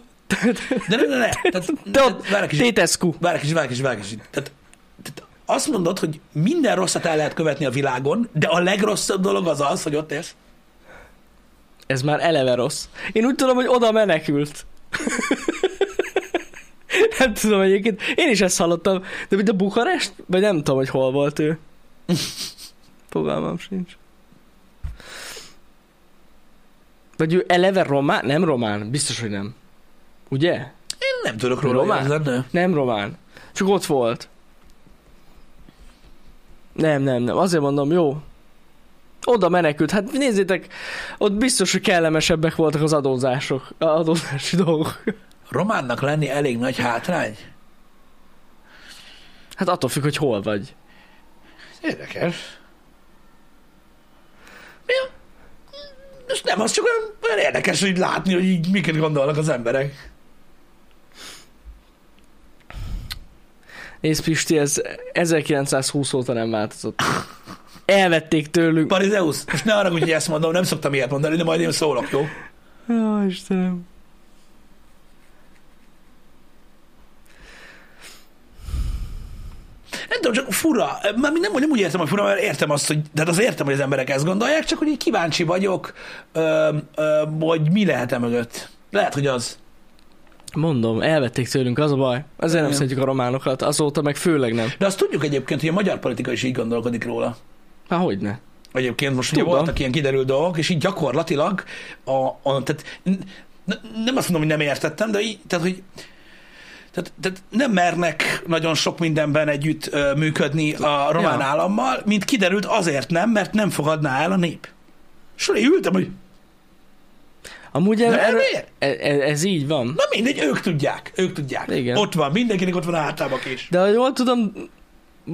De ne, ne, ne. Tehát, tehát, várj kicsit. Várj kicsit, várj kicsit. Tehát, tehát azt mondod, hogy minden rosszat el lehet követni a világon, de a legrosszabb dolog az az, hogy ott élsz. Ez már eleve rossz. Én úgy tudom, hogy oda menekült. nem tudom egyébként. Én is ezt hallottam. De mint a Bukarest? Vagy nem tudom, hogy hol volt ő. Fogalmam sincs. Vagy ő eleve román? Nem román. Biztos, hogy nem. Ugye? Én nem tudok róla, Román? ez lenne. Nem román. Csak ott volt. Nem, nem, nem. Azért mondom, jó. Oda menekült. Hát nézzétek, ott biztos, hogy kellemesebbek voltak az adózások. A adózási dolgok. Románnak lenni elég nagy hátrány? Hát attól függ, hogy hol vagy. Érdekes. Mi a... Most nem, az csak olyan, olyan érdekes, hogy látni, hogy így miket gondolnak az emberek. Nézd Pisti, ez 1920 óta nem változott. Elvették tőlünk. Parizeus, most ne arra, hogy ezt mondom, nem szoktam ilyet mondani, de majd én szólok, jó? Ó, Istenem. Nem tudom, csak fura. Már nem, nem úgy értem, hogy fura, mert értem azt, hogy, de az értem, hogy az emberek ezt gondolják, csak hogy így kíváncsi vagyok, ö, ö, hogy mi lehet e mögött. Lehet, hogy az. Mondom, elvették tőlünk, az a baj. Ezért nem szeretjük a románokat, azóta meg főleg nem. De azt tudjuk egyébként, hogy a magyar politika is így gondolkodik róla. Há, hogyne. Egyébként most ugye Tudom. voltak ilyen kiderült dolgok, és így gyakorlatilag, a, a, tehát n- nem azt mondom, hogy nem értettem, de így, tehát, hogy tehát, tehát nem mernek nagyon sok mindenben együtt ö, működni a román Ja. állammal, mint kiderült azért nem, mert nem fogadná el a nép. És én ültem, hogy Amúgy de erről, ez, ez így van. Na mindegy, ők tudják, ők tudják. Igen. Ott van, mindenkinek ott van a is. De ha jól tudom,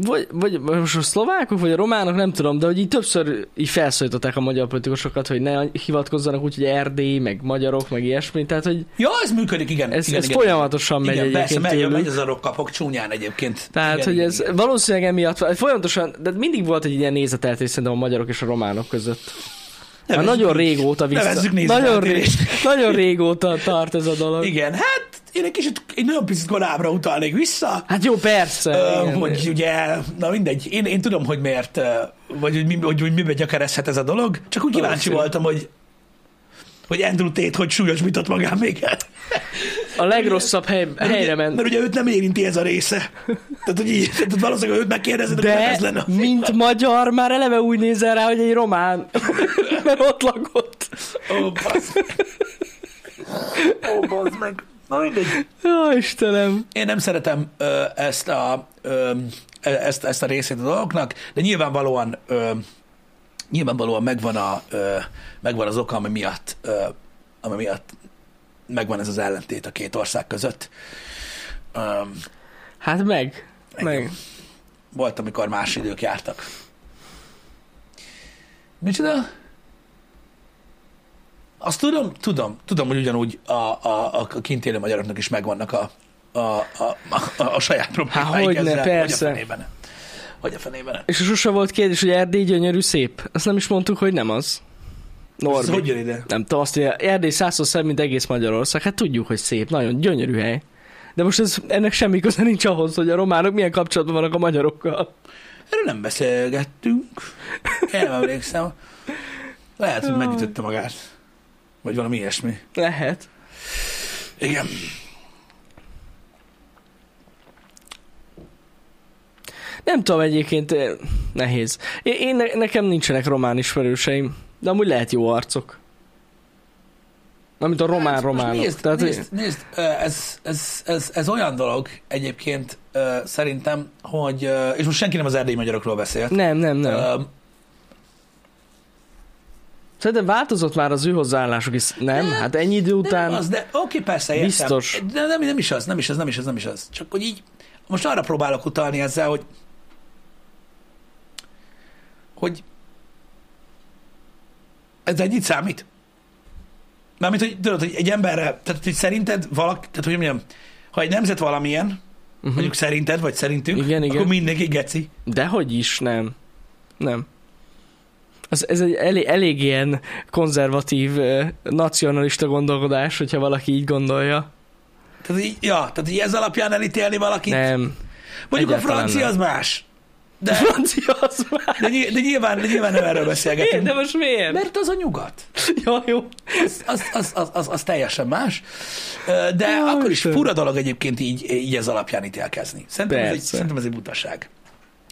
vagy, vagy most a szlovákok, vagy a románok, nem tudom, de hogy így többször így felszólították a magyar politikusokat, hogy ne hivatkozzanak úgy, hogy Erdély, meg magyarok, meg ilyesmi, tehát hogy Ja, ez működik, igen. ez, igen, ez igen. folyamatosan megy Igen, persze, egyébként megy, tőlük. megy az a rokkapok csúnyán egyébként. Tehát, igen, hogy igen, ez igen. valószínűleg emiatt, folyamatosan, de mindig volt egy ilyen nézeteltérés szerintem a magyarok és a románok között. Már nagyon régóta vissza. Nevezzük Nagyon, ré, nagyon régóta tart ez a dolog. Igen, hát én egy kicsit, egy nagyon picit korábbra utalnék vissza, Hát jó, persze. Ö, igen. hogy ugye, na mindegy, én, én tudom, hogy miért, vagy hogy, mi, hogy, hogy mibe gyökerezhet ez a dolog, csak úgy kíváncsi Valószínű. voltam, hogy hogy Andrew Tate hogy súlyosbított magán még el. A legrosszabb hely, Mert helyre ugye, ment. Mert ugye őt nem érinti ez a része. Tehát, hogy így, tehát valószínűleg, őt megkérdezed, nem ez De, lenne. mint magyar, már eleve úgy nézel rá, hogy egy román. Mert ott lakott. Ó, bassz. Ó, bazd meg. Na mindegy. Jó, Istenem. Én nem szeretem ö, ezt, a, ö, ezt, ezt a részét a dolgoknak, de nyilvánvalóan ö, nyilvánvalóan megvan, a, ö, megvan az oka, ami miatt, ö, ami miatt megvan ez az ellentét a két ország között. Ö, Hát meg. Meg. volt, amikor más idők jártak. Micsoda? Azt tudom, tudom, tudom, hogy ugyanúgy a, a, a kint élő magyaroknak is megvannak a, a, a, a, a saját problémáik hogyne, ezzel, persze. Hogy a fenében. Hogy a fenében. És sose volt kérdés, hogy Erdély gyönyörű szép. Azt nem is mondtuk, hogy nem az. Ez Norbi. hogy jön ide? Nem tudom, azt, hogy Erdély százszor szebb, mint egész Magyarország. Hát tudjuk, hogy szép, nagyon gyönyörű hely. De most ez, ennek semmi köze nincs ahhoz, hogy a románok milyen kapcsolatban vannak a magyarokkal. Erről nem beszélgettünk. Én emlékszem. Lehet, hogy megütötte magát. Vagy valami ilyesmi. Lehet. Igen. Nem tudom egyébként, eh, nehéz. Én, én ne- nekem nincsenek román ismerőseim, de amúgy lehet jó arcok. Amit a Hát, most román-románok. Nézd, Tehát, nézd, nézd ez, ez, ez, ez, olyan dolog egyébként szerintem, hogy, és most senki nem az erdélyi magyarokról beszélt. nem, nem, nem. Ö, Szerintem változott már az ő hozzáállásuk is. Nem? Hát ennyi idő de után... nem az, de oké, persze, értem. Biztos. De nem, nem is az, nem is az, nem is az, nem is az. Csak hogy így, most arra próbálok utalni ezzel, hogy hogy ez ennyit számít? Mármint, hogy tudod, hogy egy emberre, tehát hogy szerinted valaki, tehát hogy mondjam, ha egy nemzet valamilyen, uh-huh. mondjuk szerinted, vagy szerintünk. Igen, igen. akkor mindenki geci. Dehogy is, nem. Nem. Az, ez egy elég, elég ilyen konzervatív, nacionalista gondolkodás, hogyha valaki így gondolja. Tehát így, ja, tehát így ez alapján elítélni valakit. Nem. Mondjuk a egyáltalán francia nem. az más. De, Francia az már. de, ny- de, nyilván, de nyilván nem erről Miért? beszélgetünk. De most miért? Mert az a nyugat. Ja, jó. Az, az, az, az, az, az teljesen más. De Jaj, akkor is fura dolog egyébként így, így ez alapján ítélkezni. Szerintem ez, egy, szerintem ez egy butaság.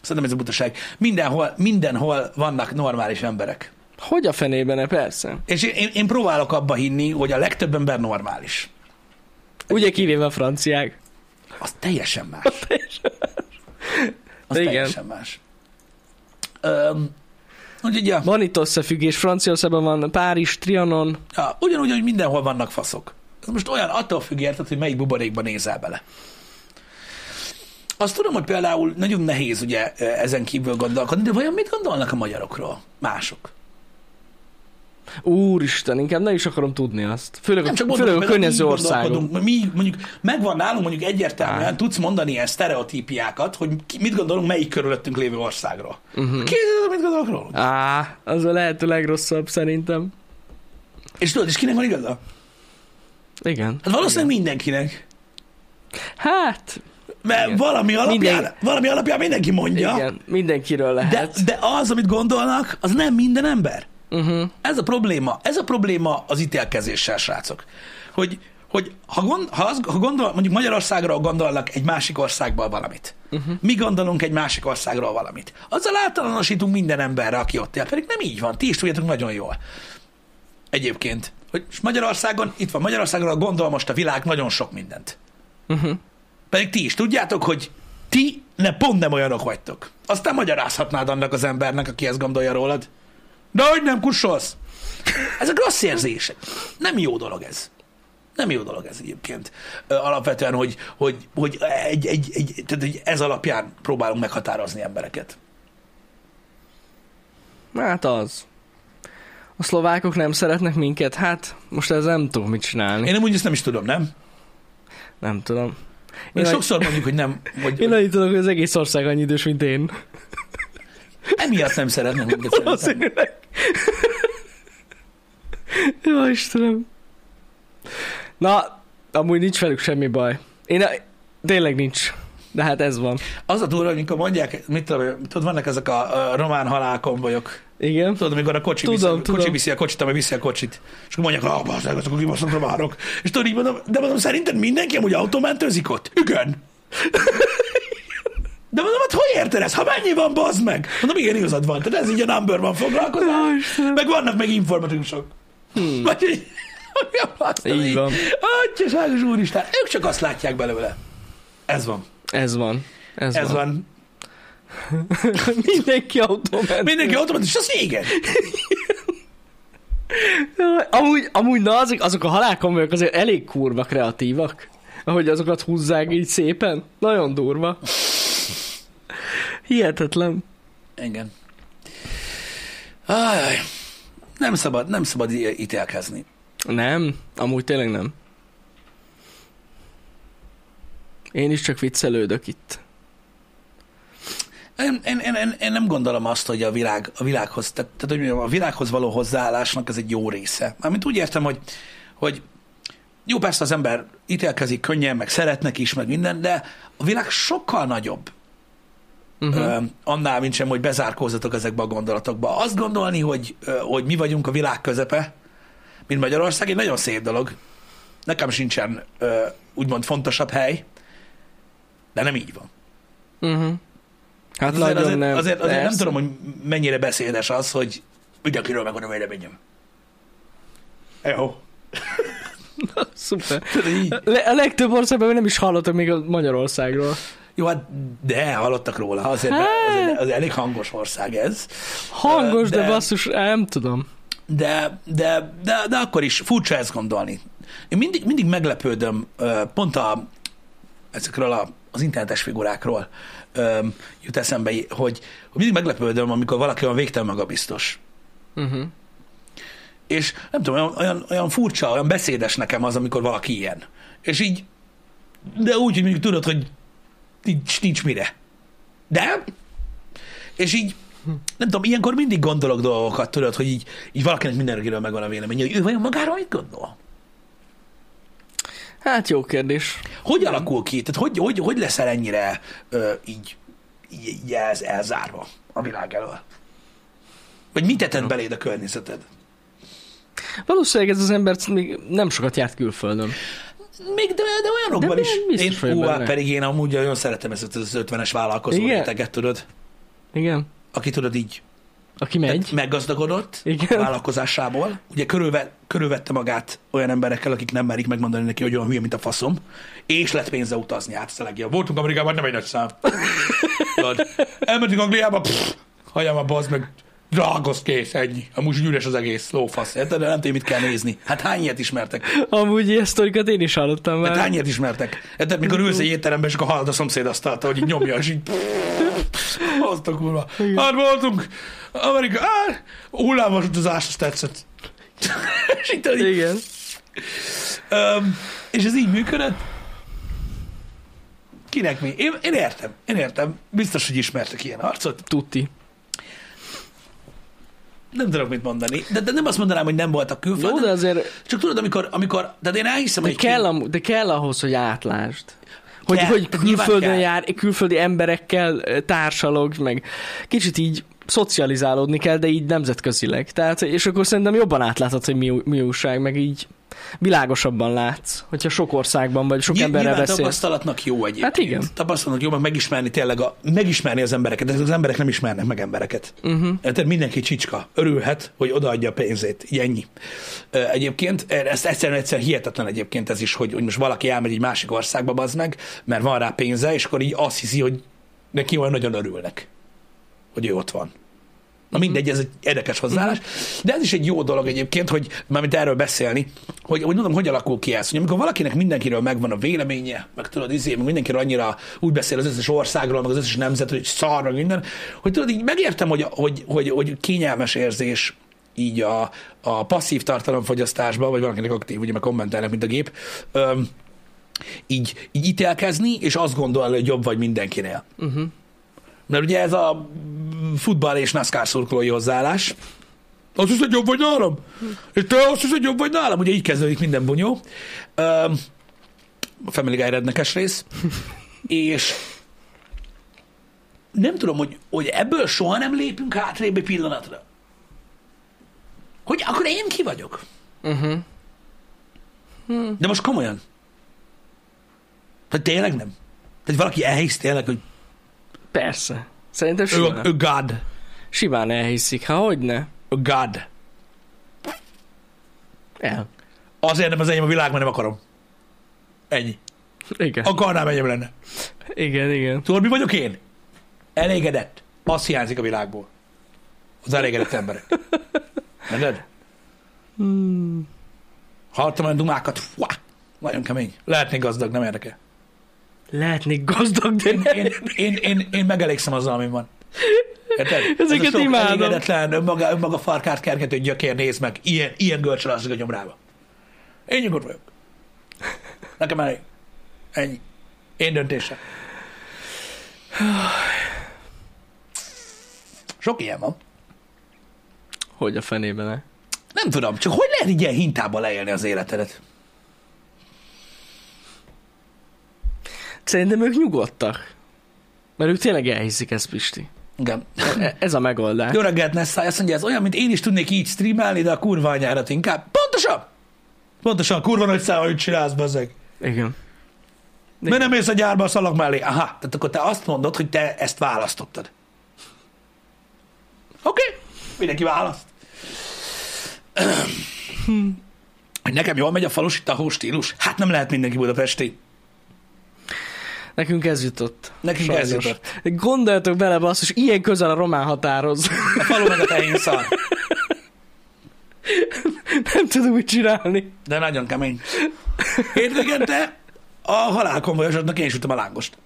Szerintem ez egy butaság. Mindenhol, mindenhol vannak normális emberek. Hogy a fenében, persze. És én, én, próbálok abba hinni, hogy a legtöbb ember normális. Ugye kivéve a franciák. Az teljesen más. Az Igen. teljesen más. Öm, úgyhogy, ja, Van itt összefüggés, Franciaországban van Párizs, Trianon. ja, ugyanúgy, hogy mindenhol vannak faszok. Ez most olyan, attól függ érted, hogy melyik buborékban nézel bele. Azt tudom, hogy például nagyon nehéz ugye ezen kívül gondolkodni, de vajon mit gondolnak a magyarokról? Mások. Úristen, inkább nem is akarom tudni azt. Főleg, Nem csak mondom, főleg a környező országok. Mi mondjuk megvan nálunk mondjuk egyértelműen, Á. tudsz mondani ilyen sztereotípiákat, hogy ki, mit gondolunk melyik körülöttünk lévő országról. Uh-huh. Kérdezed, mit gondolok róluk? Á, az a lehető legrosszabb szerintem. És tudod, és kinek van igaza? Igen. Hát valószínűleg mindenkinek. Hát, Mert Igen. valami alapján, Minden- valami alapján mindenki mondja, igen, mindenkiről de, lehet. de az, amit gondolnak, az nem minden ember. Uh-huh. Ez a probléma. Ez a probléma az ítélkezéssel, srácok. Hogy, hogy ha, gond, ha, az, ha gondol, mondjuk Magyarországról gondolnak egy másik országból valamit. Uh-huh. Mi gondolunk egy másik országról valamit. Azzal általánosítunk minden emberre, aki ott él. Pedig nem így van. Ti is tudjátok nagyon jól. Egyébként. Hogy Magyarországon, itt van Magyarországról gondol most a világ nagyon sok mindent. Uh-huh. Pedig ti is tudjátok, hogy ti ne pont nem olyanok vagytok. Aztán magyarázhatnád annak az embernek, aki ezt gondolja rólad. De hogy nem kussolsz? Ezek rossz érzések. Nem jó dolog ez. Nem jó dolog ez egyébként. Alapvetően, hogy, hogy, hogy, egy, egy, egy, tehát, hogy ez alapján próbálunk meghatározni embereket. Hát az. A szlovákok nem szeretnek minket? Hát, most ez nem tudok mit csinálni. Én nem úgy ezt nem is tudom, nem? Nem tudom. Én Én, sokszor mondjuk, hogy nem, hogy, én annyit tudok, hogy az egész ország annyi idős, mint én. emiatt nem szeretnek minket. Valószínűleg. Jó, Istenem. Na, amúgy nincs velük semmi baj. Én a... tényleg nincs. De hát ez van. Az a durva, amikor mondják, mit tudom, tudod, vannak ezek a, a román halálkonvojok. Igen. Tudod, amikor a kocsi, Tudom, viszi, tudom. kocsi viszi a kocsit, ami viszi a kocsit. És akkor mondják, ah, bazd meg, azok a kibaszott románok. És tudod, így mondom, de mondom, szerinted mindenki amúgy autómentőzik ott? Igen. De mondom, hát hogy érted ezt? Ha mennyi van, bazd meg? Mondom, igen, igazad van. Tehát ez így a number van foglalkozás. Meg vannak meg informatikusok. Hmm. Vagy, hogy- Így van. Atyaságos úristen, ők csak azt látják belőle. Ez van. Ez van. Ez, Ez van. van. Mindenki automat. Mindenki automatikus, az igen. Amúgy, amúgy na, azok, azok a halálkomolyak azért elég kurva kreatívak. Ahogy azokat húzzák így szépen. Nagyon durva. Hihetetlen. Igen. Aj, nem szabad, nem szabad ítélkezni. Nem, amúgy tényleg nem. Én is csak viccelődök itt. Én, én, én, én, nem gondolom azt, hogy a, világ, a világhoz, tehát, tehát hogy a világhoz való hozzáállásnak ez egy jó része. Mármint úgy értem, hogy, hogy jó, persze az ember ítélkezik könnyen, meg szeretnek is, meg minden, de a világ sokkal nagyobb Uh-huh. uh, annál, mint sem, hogy bezárkózzatok ezekbe a gondolatokba. Azt gondolni, hogy, hogy mi vagyunk a világ közepe, mint Magyarország, egy nagyon szép dolog. Nekem sincsen úgymond fontosabb hely, de nem így van. Uh-huh. Hát azért, azért, nem. azért, azért nem tudom, hogy mennyire beszédes az, hogy mindenkiről megvan a véleményem. Jó. Szuper. Le- a legtöbb országban nem is hallottak még a Magyarországról. Jó, hát de hallottak róla. Azért, azért, azért elég hangos ország ez. Hangos, de, De- basszus, nem tudom. De, de, de, de akkor is furcsa ezt gondolni. Én mindig, mindig meglepődöm, pont a, ezekről a, az internetes figurákról jut eszembe, hogy, hogy mindig meglepődöm, amikor valaki olyan végtelen magabiztos. Uh-huh. És nem tudom, olyan, olyan, olyan furcsa, olyan beszédes nekem az, amikor valaki ilyen. És így, de úgy, hogy mondjuk tudod, hogy nincs, nincs mire. De, és így, nem tudom, ilyenkor mindig gondolok dolgokat, tudod, hogy így, így valakinek mindenkiről megvan a véleménye, hogy ő vajon magáról mit gondol? Hát jó kérdés. Hogy alakul ki? Tehát hogy, hogy, hogy leszel ennyire ö, így, így, így ez elzárva a világ elől? Vagy mit tetted beléd a környezeted? Valószínűleg ez az ember még nem sokat járt külföldön. Még de, de olyanokban De is. Én, ú, benne. pedig én amúgy nagyon szeretem ezt az 50-es vállalkozó réteget, tudod? Igen. Aki tudod így Aki megy. meggazdagodott Igen. vállalkozásából. Ugye körülve, körülvette magát olyan emberekkel, akik nem merik megmondani neki, hogy olyan hülye, mint a faszom, és lett pénze utazni. Hát ez a legjobb. Voltunk Amerikában, nem egy nagy szám. Elmentünk Angliába, pff, hagyjam a bazd meg, drágos kész, ennyi. Amúgy üres az egész, lófasz. Érted? Nem tudom, mit kell nézni. Hát hány ilyet ismertek? Amúgy ilyen sztorikat én is hallottam Hát már. hány ilyet ismertek? Érted? Mikor ülsz egy étteremben, és akkor hallod a szomszéd asztalta, hogy így nyomja, és így azt a kurva. Hát voltunk, Amerika, á, hullámos utazás, azt tetszett. és, így, Igen. öm, és ez így működött? Kinek mi? Én, én értem, én értem. Biztos, hogy ismertek ilyen arcot. Tuti. Nem tudok mit mondani. De, de nem azt mondanám, hogy nem voltak Jó, külföldön. de azért Csak tudod, amikor, amikor de én elhiszem, de hogy kell, am- de kell ahhoz, hogy átlásd. Hogy, Kell, hogy külföldön kell. jár, külföldi emberekkel társalog, meg kicsit így szocializálódni kell, de így nemzetközileg. Tehát, és akkor szerintem jobban átlátod, hogy mi, mi újság, meg így világosabban látsz, hogyha sok országban vagy, sok Ny- emberrel beszélsz. tapasztalatnak jó egyébként. Hát igen. Tapasztalatnak jó, meg megismerni tényleg a, megismerni az embereket. Ezek az emberek nem ismernek meg embereket. Uh-huh. Tehát mindenki csicska. Örülhet, hogy odaadja a pénzét. Így ennyi. Egyébként, ezt egyszerűen egyszer hihetetlen egyébként ez is, hogy, hogy most valaki elmegy egy másik országba, bazd meg, mert van rá pénze, és akkor így azt hiszi, hogy neki olyan nagyon örülnek, hogy ő ott van. Na mindegy, ez egy érdekes hozzáállás. De ez is egy jó dolog egyébként, hogy mármint erről beszélni, hogy, hogy mondom, hogy alakul ki ez. Hogy amikor valakinek mindenkiről megvan a véleménye, meg tudod, izé, meg mindenkiről annyira úgy beszél az összes országról, meg az összes nemzet, hogy szar, meg minden, hogy tudod, így megértem, hogy, hogy, hogy, hogy kényelmes érzés így a, a passzív tartalomfogyasztásban, vagy valakinek aktív, ugye meg kommentelnek, mint a gép, öm, így, így ítélkezni, és azt gondolni, hogy jobb vagy mindenkinél. Uh-huh. Mert ugye ez a futball és NASCAR szurkolói hozzáállás. Azt hiszed, jobb vagy nálam? És te azt hiszed, jobb vagy nálam? Ugye így kezdődik minden bunyó. Öm, a Family Guy rednekes rész. és nem tudom, hogy, hogy ebből soha nem lépünk hátrébb egy pillanatra. Hogy akkor én ki vagyok? Uh-huh. De most komolyan. Tehát tényleg nem? Tehát valaki elhisz tényleg, hogy Persze. Szerintem ő, simán, ő God. simán elhiszik. Ha hogy ne? God. El. Azért nem az enyém a világ, mert nem akarom. Ennyi. Igen. Akarnám, enyém lenne. Igen, igen. Tudod, mi vagyok én? Elégedett. Az hiányzik a világból. Az elégedett emberek. Érted? Hmm. Hallottam olyan dumákat, fuá, nagyon kemény. Lehetnék gazdag, nem érdekel. Lehetnék gazdag, de Én, nem. én, én, én, én megelégszem azzal, ami van. Érted? Ezeket Ez a sok imádom. Elégedetlen, önmaga, önmaga farkát kergető gyökér néz meg. Ilyen, ilyen alszik a gyomrába. Én nyugodt vagyok. Nekem elég. Ennyi. Én döntésem. Sok ilyen van. Hogy a fenében -e? Nem tudom, csak hogy lehet ilyen hintába leélni az életedet? Szerintem ők nyugodtak. Mert ők tényleg elhiszik ezt, Pisti. Igen. E- Ez a megoldás. Jó reggelt, Nessai. Azt mondja, ez olyan, mint én is tudnék így streamelni, de a kurva anyárat inkább. Pontosan! Pontosan, kurva nagy szám, hogy csinálsz, bazeg. Igen. Miért nem mész a gyárba a szalag mellé? Aha, tehát akkor te azt mondod, hogy te ezt választottad. Oké, okay. mindenki választ. Hogy nekem jól megy a falusi tahó stílus? Hát nem lehet mindenki budapesti. Nekünk ez jutott. Nekünk ez Sajnos. jutott. Gondoljatok bele, basszus, ilyen közel a román határhoz. A falu meg a tehén szar. nem tudom úgy csinálni. De nagyon kemény. Hétvégente a halálkonvojosodnak én sütöm a lángost.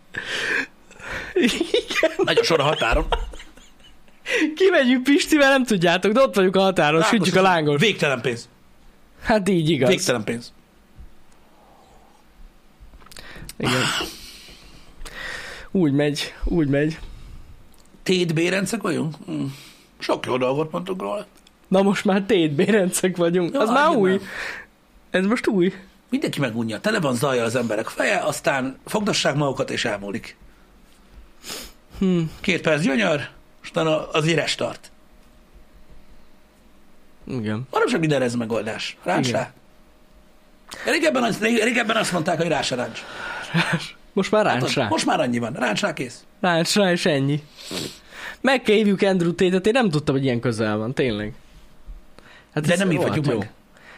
Igen. Nagyon sor a határon. Kimegyünk Pistivel, nem tudjátok, de ott vagyunk a határon, sütjük a lángos. Végtelen pénz. Hát így igaz. Végtelen pénz. Igen. Úgy megy, úgy megy. Tét bérencek vagyunk? Hm. Sok jó dolgot mondtuk róla. Na most már tét bérencek vagyunk. Ja, Az már új. Ez most új. Mindenki megunja. Tele van zajjal az emberek feje, aztán fogdassák magukat és elmúlik. Hm. Két perc gyönyör, és utána az éres tart. Igen. Manapság mindenre ez megoldás. Ráncs Igen. rá. Régebben, az, régebben azt mondták, hogy rá se ráncs. Most már ráncs Tudod, rá. Most már annyi van. Ráncs rá kész. Ráncs rá, és ennyi. Meg kell hívjuk Andrew Tate-et, én nem tudtam, hogy ilyen közel van, tényleg. Hát De nem hívhatjuk jó. meg.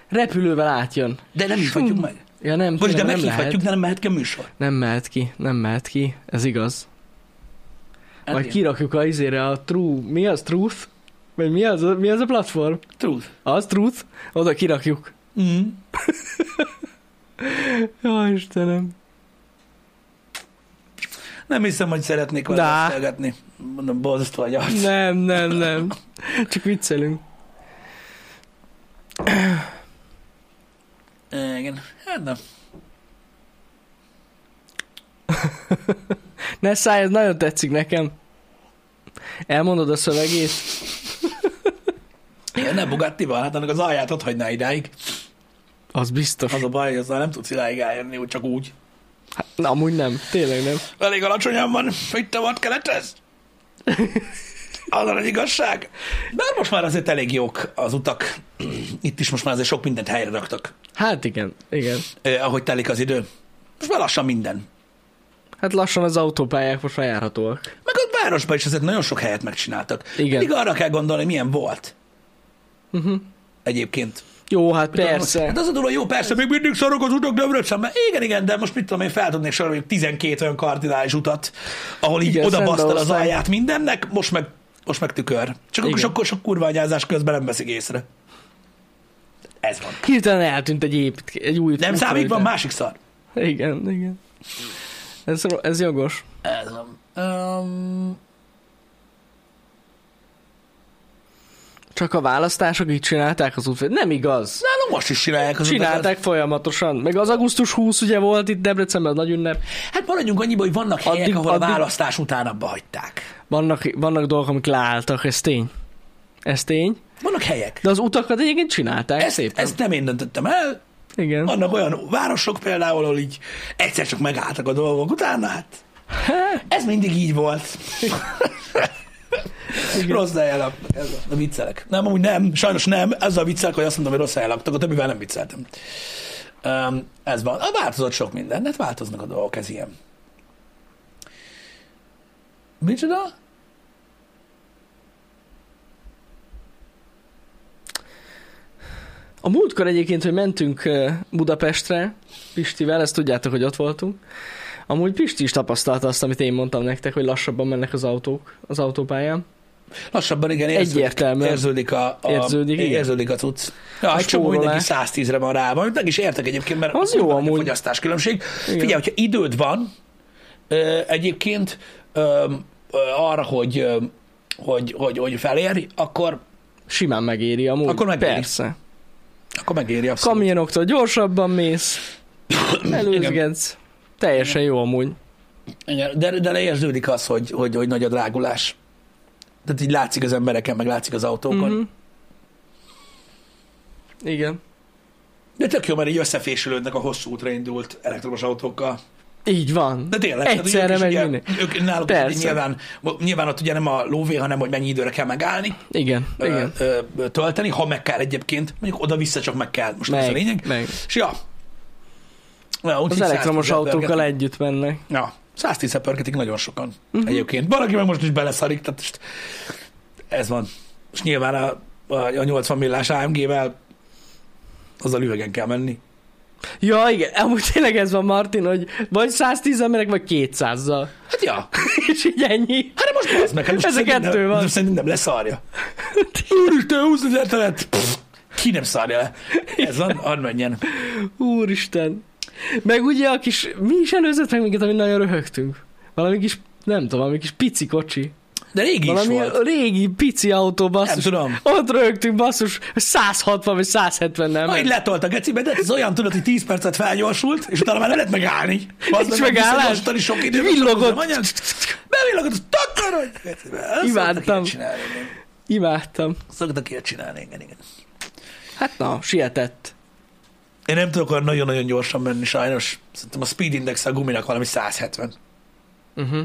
Repülővel átjön. De nem hívhatjuk meg. Ja nem, Most de meghívhatjuk, de nem mehet ki a műsor. Nem mehet ki, nem mehet ki, ez igaz. Hát Majd kirakjuk a izére a True, mi az Truth? Vagy mi az, mi az a platform? Truth. Az Truth? Oda kirakjuk. Mm. Jó, Istenem. Nem hiszem, hogy szeretnék vele beszélgetni. Mondom, borzasztó vagy arc. Nem, nem, nem. Csak viccelünk. Igen. Hát nem. Ne szállj, ez nagyon tetszik nekem. Elmondod a szövegét? Igen, nem Bugatti van, hát annak az alját ott hagyná idáig. Az biztos. Az a baj, hogy azzal nem tudsz idáig eljönni, úgy csak úgy. Hát, na, amúgy nem. Tényleg nem. Elég alacsonyan van, itt a vad keletez. Az a nagy igazság. De hát most már azért elég jók az utak. Itt is most már azért sok mindent helyre raktak, Hát igen, igen. eh, ahogy telik az idő. Most már lassan minden. Hát lassan az autópályák most már járhatóak. Meg a városban is azért nagyon sok helyet megcsináltak. Igen. Mindig arra kell gondolni, milyen volt Uh-huh. egyébként. Jó, hát persze. Hát az a durva, jó, persze, még mindig szarok az utak Debrecenben. Igen, igen, de most mit tudom én, fel tudnék sorolni 12 olyan kardinális utat, ahol így Igen, oda basztal az alját mindennek, most meg, most meg tükör. Csak akkor Igen. sok, sok kurványázás közben nem veszik észre. Ez van. Hirtelen eltűnt egy, épít, egy új Nem számít, van másik szar. Igen, igen. Ez, ez jogos. Ez van. Um, Csak a választások így csinálták az útfőt. Nem igaz. nálunk most is csinálják az Csinálták utakat. folyamatosan. Meg az augusztus 20 ugye volt itt Debrecenben, nagy ünnep. Hát maradjunk annyiba, hogy vannak helyek, Addig- ahol a addig- választás után abba hagyták. Vannak, vannak dolgok, amik leálltak, ez tény. Ez tény. Vannak helyek. De az utakat egyébként csinálták Ezt, szépen. ezt nem én döntöttem el, Igen. Vannak olyan városok például, ahol így egyszer csak megálltak a dolgok, utána hát ez mindig így volt. rossz helyen laknak, ez a, a viccelek. Nem, amúgy nem, sajnos nem, ez a viccelek, hogy azt mondom, hogy rossz helyen laktak, a többivel nem vicceltem. Um, ez van. A változott sok minden, hát változnak a dolgok, ez ilyen. Micsoda? A múltkor egyébként, hogy mentünk Budapestre, Pistivel, ezt tudjátok, hogy ott voltunk. Amúgy Pisti is tapasztalta azt, amit én mondtam nektek, hogy lassabban mennek az autók az autópályán. Lassabban igen, érződik, Egyértelműen. érződik a, a, Érződik, igen. érződik a cucc. Ja, A egy csomó mindenki 110-re van rá, amit meg is értek egyébként, mert Az jó amúgy. fogyasztás különbség. Igen. Figyelj, hogyha időd van egyébként arra, hogy, hogy, hogy, hogy felérj, akkor, Simán megéri amúgy. Akkor megéri. Persze. akkor megéri abszolút. Kamionoktól gyorsabban mész, előzgetsz. Teljesen jó amúgy. Igen, de, de érződik az, hogy, hogy, hogy nagy a drágulás. Tehát így látszik az embereken, meg látszik az autókon. Mhm. Igen. De tök jó, mert így összefésülődnek a hosszú útra indult elektromos autókkal. Így van. De tényleg. Egyszerre tehát, megy ugye, minden. ők, náluk Persze. is nyilván, nyilván ott ugye nem a lóvé, hanem hogy mennyi időre kell megállni, Igen, ö, igen. ö, tölteni, ha meg kell egyébként, mondjuk oda-vissza csak meg kell, most ez a Meg, lényeg. meg. És ja, ja úgy Az elektromos 110 autókkal együtt mennek. Ja, 110 pörgetik nagyon sokan uh-huh. egyébként. Valaki meg most is beleszarik, tehát most ez van. És nyilván a, a, a 80 millás AMG-vel azzal üvegen kell menni. Ja, igen, amúgy tényleg ez van, Martin, hogy vagy 110 mennek, vagy 200-zal. Hát ja, És így ennyi. hát de most az meg, hát most Ez a kettő nem, van. Szerintem nem leszarja. Úristen, 20 ezer telet! Ki nem szarja le? Ez van, add menjen. Úristen. Meg ugye a kis, mi is előzött meg minket, amit nagyon röhögtünk. Valami kis, nem tudom, valami kis pici kocsi. De régi Valami is volt. régi pici autó, Nem basszus. tudom. Ott röhögtünk, basszus, 160 vagy 170 nem. Ma így letolt a gecibe, de ez olyan, tudod, hogy 10 percet felgyorsult, és utána már nem lehet megállni. Az Nincs megállás. sok idő. Villogott. Bevillogott, az takar, hogy... Ezt Imádtam. Imádtam. Szoktak ilyet csinálni, igen, igen. Hát na, sietett. Én nem tudok olyan nagyon-nagyon gyorsan menni, sajnos. Szerintem a speed index a guminak valami 170. Uh-huh.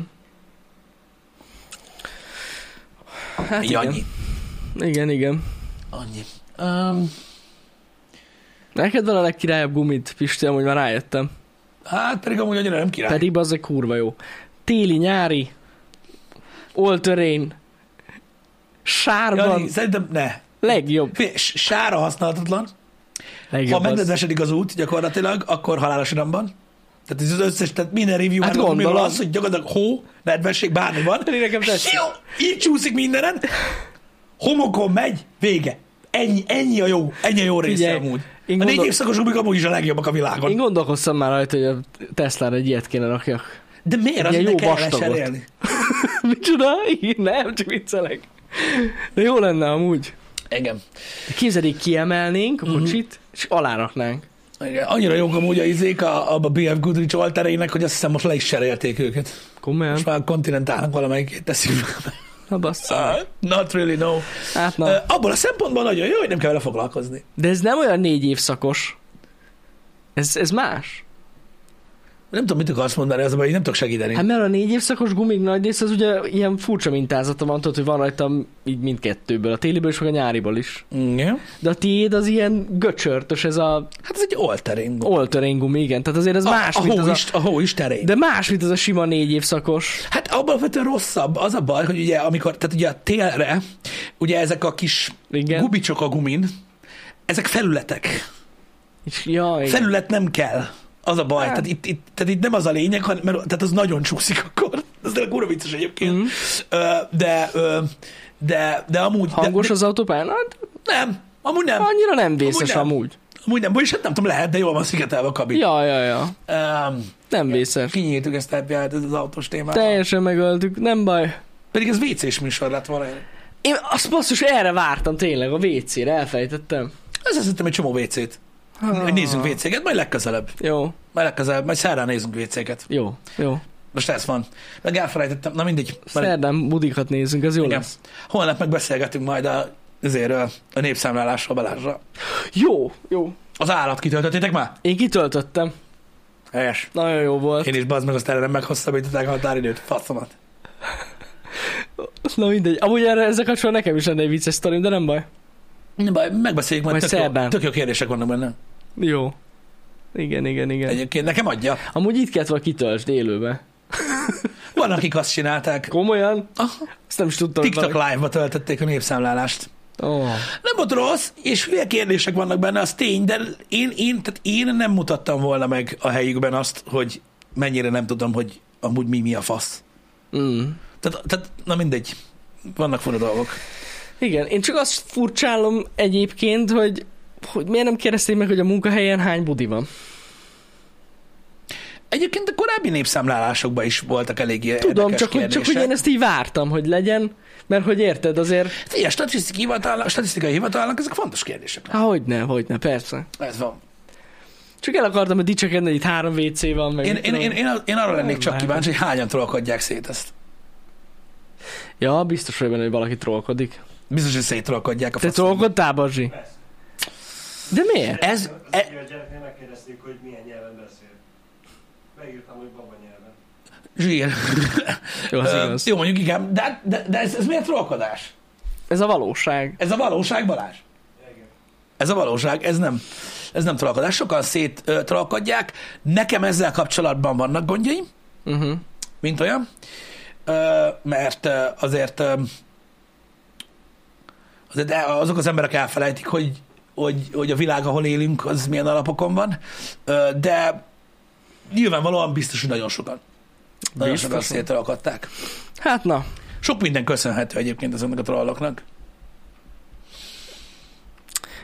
Hát Így igen. annyi. Igen, igen. Annyi. Um, Neked van a legkirályabb gumit, Pisti, amúgy már rájöttem. hát pedig amúgy annyira nem király. Pedig az egy kurva jó. Téli, nyári, all terrain, sárban, Jani, szerintem ne. legjobb. Fé, s- Sára használatlan. Legjobb Ha az. megnedvesedik az út gyakorlatilag, akkor halálos iramban. Tehát ez az összes, tehát minden review Hát gondolom. az, hogy gyakorlatilag hó, nedvesség, bármi van. Nekem így csúszik mindenen. Homokon megy, vége. Ennyi, ennyi a jó, ennyi a jó része Figyelj, amúgy. én a négy gondol- évszakos gumik amúgy is a legjobbak a világon. Én gondolkoztam már rajta, hogy a Tesla-ra egy ilyet kéne rakjak. De miért? Az jó vastagot. Micsoda? Igen, nem, csak viccelek. De jó lenne amúgy. Igen. Így kiemelnénk Mhm. a kocsit, és aláraknánk. Igen. Annyira jók amúgy a izék a, a BF Goodrich oltereinek, hogy azt hiszem most le is serélték őket. Komolyan? Most már a kontinentálnak valamelyikét teszik. Na bassza. Uh, not really, no. Hát na. Uh, abból a szempontból nagyon jó, hogy nem kell vele foglalkozni. De ez nem olyan négy évszakos. Ez, ez más. Nem tudom, mit akarsz mondani, az a baj, nem tudok segíteni. Hát mert a négy évszakos gumik nagy rész az ugye ilyen furcsa mintázata van, tudod, hogy van rajta így mindkettőből, a téliből is, meg a nyáriból is. Igen. De a tiéd az ilyen göcsörtös, ez a Hát ez egy oltering. all-terrain gumi, igen. Tehát azért ez a, más, a, mint az a... a hó is terén. De más, mint az a sima négy évszakos. Hát abban vetően rosszabb. Az a baj, hogy ugye amikor, tehát ugye a télre, ugye ezek a kis Igen. gubicsok a gumin, ezek felületek. És, ja, igen. Felület nem kell. Az a baj. Hát. Tehát itt, itt, tehát itt nem az a lényeg, hanem, mert tehát az nagyon csúszik akkor. Ez tényleg kurva vicces egyébként. Ö, de, de, de amúgy... Hangos de, az autópályán? Hát, nem, amúgy nem. annyira nem vészes nem. amúgy. Amúgy nem, vagyis hát nem tudom, lehet, de jól van szigetelve a kabin. Ja, ja, ja. Um, Nem vészes. kinyíltuk ezt a hour-t, ez az autós témát. Teljesen megöltük, nem baj. Pedig ez WC-s műsor lett volna. Én azt basszus, erre vártam tényleg, a WC-re, elfejtettem. Ez azt hittem egy csomó WC-t. Nézzünk WC-ket, majd legközelebb. Jó, Majd legközelebb, majd szerdán nézzünk WC-ket. jó, jó. Most ez van. Meg elfelejtettem, na mindegy. Majd- Szerdán budikat nézzünk, az jó Igen. lesz. Holnap megbeszélgetünk majd a, azért a népszámlálásról Balázsra. Jó, jó. Az állat kitöltöttétek már? Én kitöltöttem. Helyes. Nagyon jó volt. Én is bazd meg, azt erre nem meghosszabbították a határidőt. Faszomat. Na mindegy. Amúgy erre ezzel kapcsolatban nekem is lenne egy vicces sztorim, de nem baj. Nem baj, megbeszéljük majd. Majd tök, jó, szerdán. tök jó kérdések vannak benne. Jó. Igen, igen, igen. Egyébként nekem adja. Amúgy itt kellett volna kitöltsd élőbe. Van, akik azt csinálták. Komolyan? Aha. Azt nem is tudtam. TikTok valaki- live-ba töltötték a népszámlálást. Oh. Nem volt rossz, és hülye kérdések vannak benne, az tény, de én, én, tehát én nem mutattam volna meg a helyükben azt, hogy mennyire nem tudom, hogy amúgy mi, mi a fasz. Mm. Tehát, tehát na mindegy, vannak fura dolgok. Igen, én csak azt furcsálom egyébként, hogy, hogy miért nem kérdezték meg, hogy a munkahelyen hány budi van. Egyébként a korábbi népszámlálásokban is voltak elég Tudom, csak hogy, csak hogy én ezt így vártam, hogy legyen, mert hogy érted, azért... Figyelj, statisztikai, hivatalnak, statisztikai hivatalnak ezek fontos kérdések. Há, hogyne, hogyne, persze. Ez van. Csak el akartam, hogy dicsekedni, hogy itt három WC van, meg... Én, én, én, én, én arra lennék csak kíváncsi, hogy hányan trollkodják szét ezt. Ja, biztos vagy benne, hogy valaki trollkodik. Biztos, hogy széttrollkodják a Te trollkodtál, Bazsi? De miért? Ez, Az e, a gyereknél megkérdezték, hogy milyen nyelven beszél. Megírtam, hogy baba nyelven. zsír. Jó, az Ö, igaz. Jó, mondjuk igen, de, de, de ez, ez miért trollkodás? Ez a valóság. Ez a valóság, Balázs? Igen. Ez a valóság, ez nem, ez nem trollkodás. Sokan szét ö, trollkodják. Nekem ezzel kapcsolatban vannak gondjaim, Uh-huh. mint olyan, ö, mert ö, azért, ö, azért de azok az emberek elfelejtik, hogy, hogy, hogy a világ, ahol élünk, az milyen alapokon van, de nyilvánvalóan biztos, hogy nagyon sokan. Nagyon sokan Biztos. szétralkadták. Hát na, Sok minden köszönhető egyébként ezeknek a trolloknak.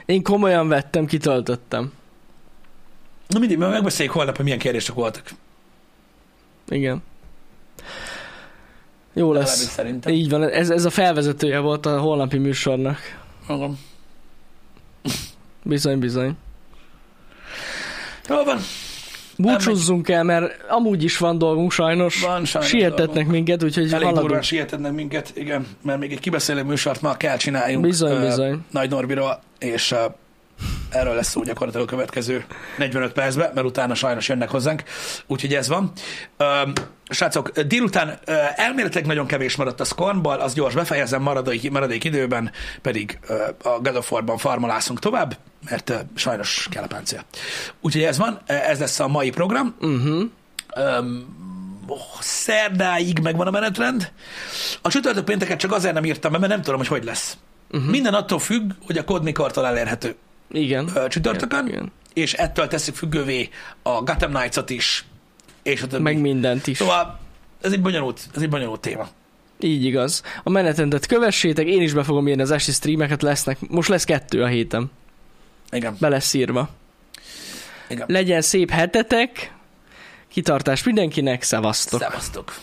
én komolyan vettem, kitöltöttem. Na mindig, mert megbeszéljük holnap, hogy milyen kérdések voltak. Igen. Jó lesz. szerintem. Így van, ez, ez a felvezetője volt a holnapi műsornak. Magam. Bizony, bizony. Jó van, Búcsúzzunk el, mert amúgy is van dolgunk sajnos. van sajnos Sietetnek dolgunk. minket, úgyhogy Elég durván haladunk. sietetnek minket, igen, mert még egy kibeszélő műsort ma kell csináljunk. Bizony, ö, bizony. Nagy Norbiról, és uh, erről lesz szó gyakorlatilag a következő 45 percben, mert utána sajnos jönnek hozzánk, úgyhogy ez van. Um, srácok, délután uh, elméletileg nagyon kevés maradt a Scornból, az gyors befejezem, maradék, maradék időben pedig uh, a God of War-ban farmalászunk tovább, mert uh, sajnos kell a páncél. Úgyhogy ez van, ez lesz a mai program. Uh-huh. Um, szerdáig megvan a menetrend. A csütörtök pénteket csak azért nem írtam mert nem tudom, hogy hogy lesz. Uh-huh. Minden attól függ, hogy a kód mikortól elérhető Igen. csütörtökön, Igen. és ettől teszik függővé a Gotham Knights-ot is, és a többi. Meg mindent is. Szóval ez egy bonyolult, ez egy bonyolult téma. Így igaz. A menetrendet kövessétek, én is be fogom írni az esti streameket, lesznek, most lesz kettő a héten, Igen. be lesz írva. Igen. Legyen szép hetetek, kitartás mindenkinek, szevasztok! Szevasztok.